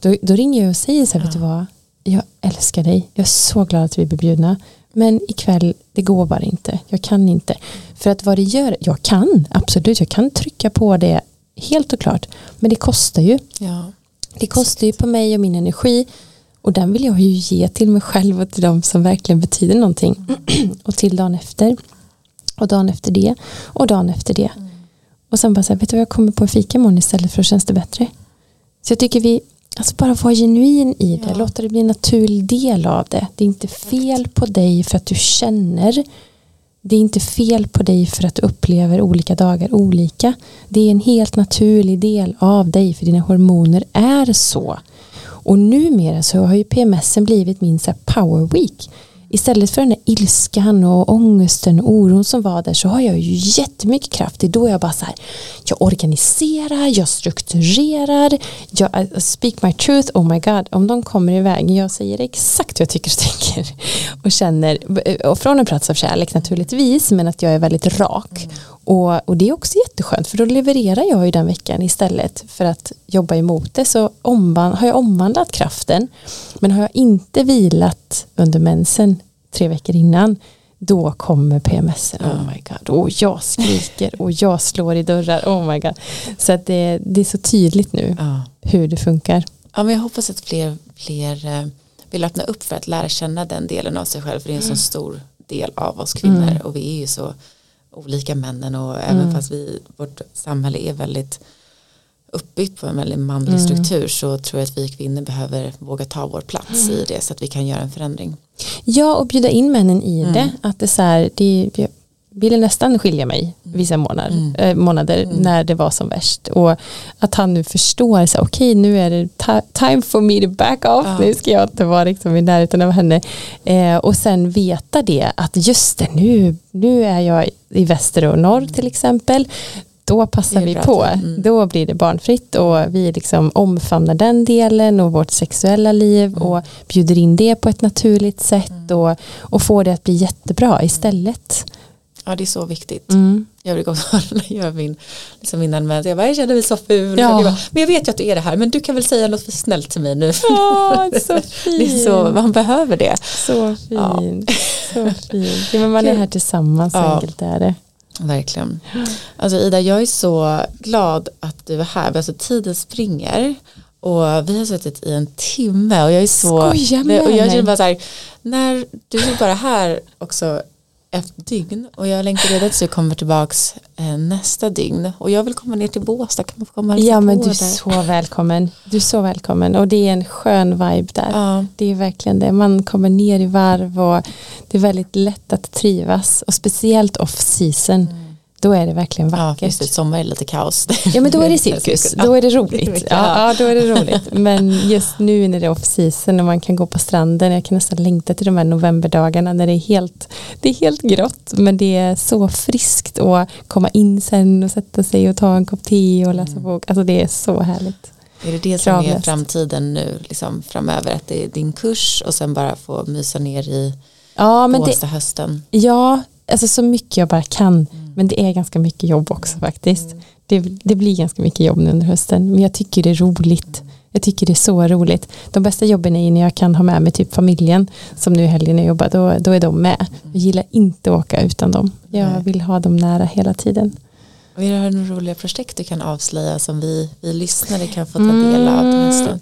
Då, då ringer jag och säger så här, ja. vet du vad, jag älskar dig, jag är så glad att vi blir bjudna, men ikväll, det går bara inte, jag kan inte. För att vad det gör, jag kan, absolut, jag kan trycka på det helt och klart, men det kostar ju. Ja. Det kostar ju på mig och min energi och den vill jag ju ge till mig själv och till de som verkligen betyder någonting. och till dagen efter. Och dagen efter det. Och dagen efter det. Mm. Och sen bara så här, vet du vad jag kommer på en fika imorgon istället för att känns det bättre. Så jag tycker vi, alltså bara vara genuin i det. Ja. Låta det bli en naturlig del av det. Det är inte fel på dig för att du känner. Det är inte fel på dig för att du upplever olika dagar olika. Det är en helt naturlig del av dig för dina hormoner är så. Och numera så har ju PMSen blivit min så power week. Istället för den här ilskan och ångesten och oron som var där så har jag ju jättemycket kraft. Det är då jag bara så här, jag organiserar, jag strukturerar, jag eh, speak my truth, oh my god, om de kommer iväg, jag säger exakt vad jag tycker och tänker och känner, och från en plats av kärlek naturligtvis, men att jag är väldigt rak mm. Och, och, det är också jätteskönt för då levererar jag ju den veckan istället för att jobba emot det så omvand, har jag omvandlat kraften men har jag inte vilat under mensen tre veckor innan då kommer PMS. Oh my god. Och jag skriker och jag slår i dörrar. Oh my god. Så att det, det är så tydligt nu ja. hur det funkar. Ja, men jag hoppas att fler, fler eh, vill öppna upp för att lära känna den delen av sig själv. För det är en mm. så stor del av oss kvinnor. Mm. Och vi är ju så olika männen och även mm. fast vi, vårt samhälle är väldigt uppbyggt på en väldigt manlig mm. struktur så tror jag att vi kvinnor behöver våga ta vår plats mm. i det så att vi kan göra en förändring. Ja och bjuda in männen i mm. det. Att det är så här, det, ville nästan skilja mig vissa månader, mm. äh, månader mm. när det var som värst. Och att han nu förstår, okej okay, nu är det time for me to back off, ja. nu ska jag inte vara liksom i närheten av henne. Eh, och sen veta det, att just det, nu, nu är jag i väster och norr till exempel då passar vi på. Mm. Då blir det barnfritt och vi liksom omfamnar den delen och vårt sexuella liv mm. och bjuder in det på ett naturligt sätt mm. och, och får det att bli jättebra istället. Ja det är så viktigt. Mm. Jag brukar också göra min, liksom innan men jag, bara, jag känner mig så ful. Ja. Bara, men jag vet ju att du är det här men du kan väl säga något för snällt till mig nu. Ja, så fint. det är så, man behöver det. Så fint. Ja. Så fint. Ja, men man är här tillsammans, ja. enkelt är det. Verkligen. Alltså Ida, jag är så glad att du är här. Alltså tiden springer och vi har suttit i en timme och jag är så Skoja med och jag känner bara så här, när du är bara här också ett dygn. Och jag längtar redan tills du kommer tillbaks eh, nästa dygn. Och jag vill komma ner till Båstad. Kan man få komma Ja men du är där. så välkommen. Du är så välkommen. Och det är en skön vibe där. Ja. det är verkligen det. Man kommer ner i varv och det är väldigt lätt att trivas. Och speciellt off season mm då är det verkligen vackert. Ja, det, sommar är lite kaos. Ja, men då är det cirkus, då är det roligt. Ja, ja, då är det roligt. Men just nu när det är off-season och man kan gå på stranden, jag kan nästan längta till de här novemberdagarna när det är helt, det är helt grått, men det är så friskt att komma in sen och sätta sig och ta en kopp te och läsa mm. bok. Alltså det är så härligt. Är det det som är framtiden nu, liksom, framöver? Att det är din kurs och sen bara få mysa ner i ja, men det, hösten? Ja, alltså så mycket jag bara kan. Mm. Men det är ganska mycket jobb också faktiskt. Mm. Det, det, blir ganska mycket jobb nu under hösten. Men jag tycker det är roligt. Jag tycker det är så roligt. De bästa jobben är när jag kan ha med mig typ familjen. Som nu i helgen jag jobbar, då, då är de med. Jag gillar inte att åka utan dem. Jag vill ha dem nära hela tiden. Är det några roliga projekt du kan avslöja som vi, vi lyssnare kan få ta del av? Mm,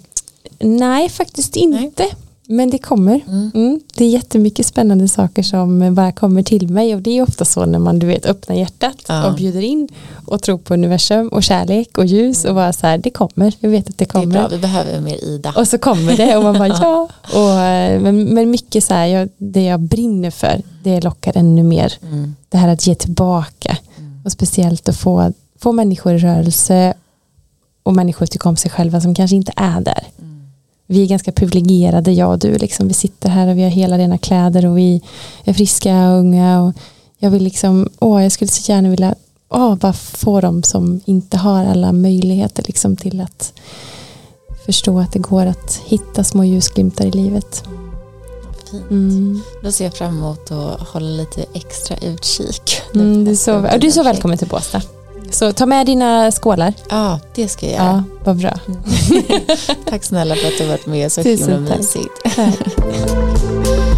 nej, faktiskt inte. Nej. Men det kommer. Mm. Mm. Det är jättemycket spännande saker som bara kommer till mig och det är ofta så när man du vet öppnar hjärtat ja. och bjuder in och tror på universum och kärlek och ljus och bara så här det kommer, jag vet att det kommer. Det är bra, vi behöver mer Ida. Och så kommer det och man bara ja. Och, eh, men, men mycket så här, jag, det jag brinner för det lockar ännu mer. Mm. Det här att ge tillbaka mm. och speciellt att få, få människor i rörelse och människor tycker om sig själva som kanske inte är där. Vi är ganska privilegierade, jag och du. Liksom. Vi sitter här och vi har hela rena kläder och vi är friska och unga. Och jag vill liksom, åh, jag skulle så gärna vilja åh, bara få dem som inte har alla möjligheter liksom, till att förstå att det går att hitta små ljusglimtar i livet. Fint. Mm. Då ser jag fram emot att hålla lite extra utkik. Mm, du, är så, du är så välkommen till Båstad. Så ta med dina skålar. Ja, det ska jag göra. Ja, vad bra. tack snälla för att du har varit med. Så himla mysigt. Tack.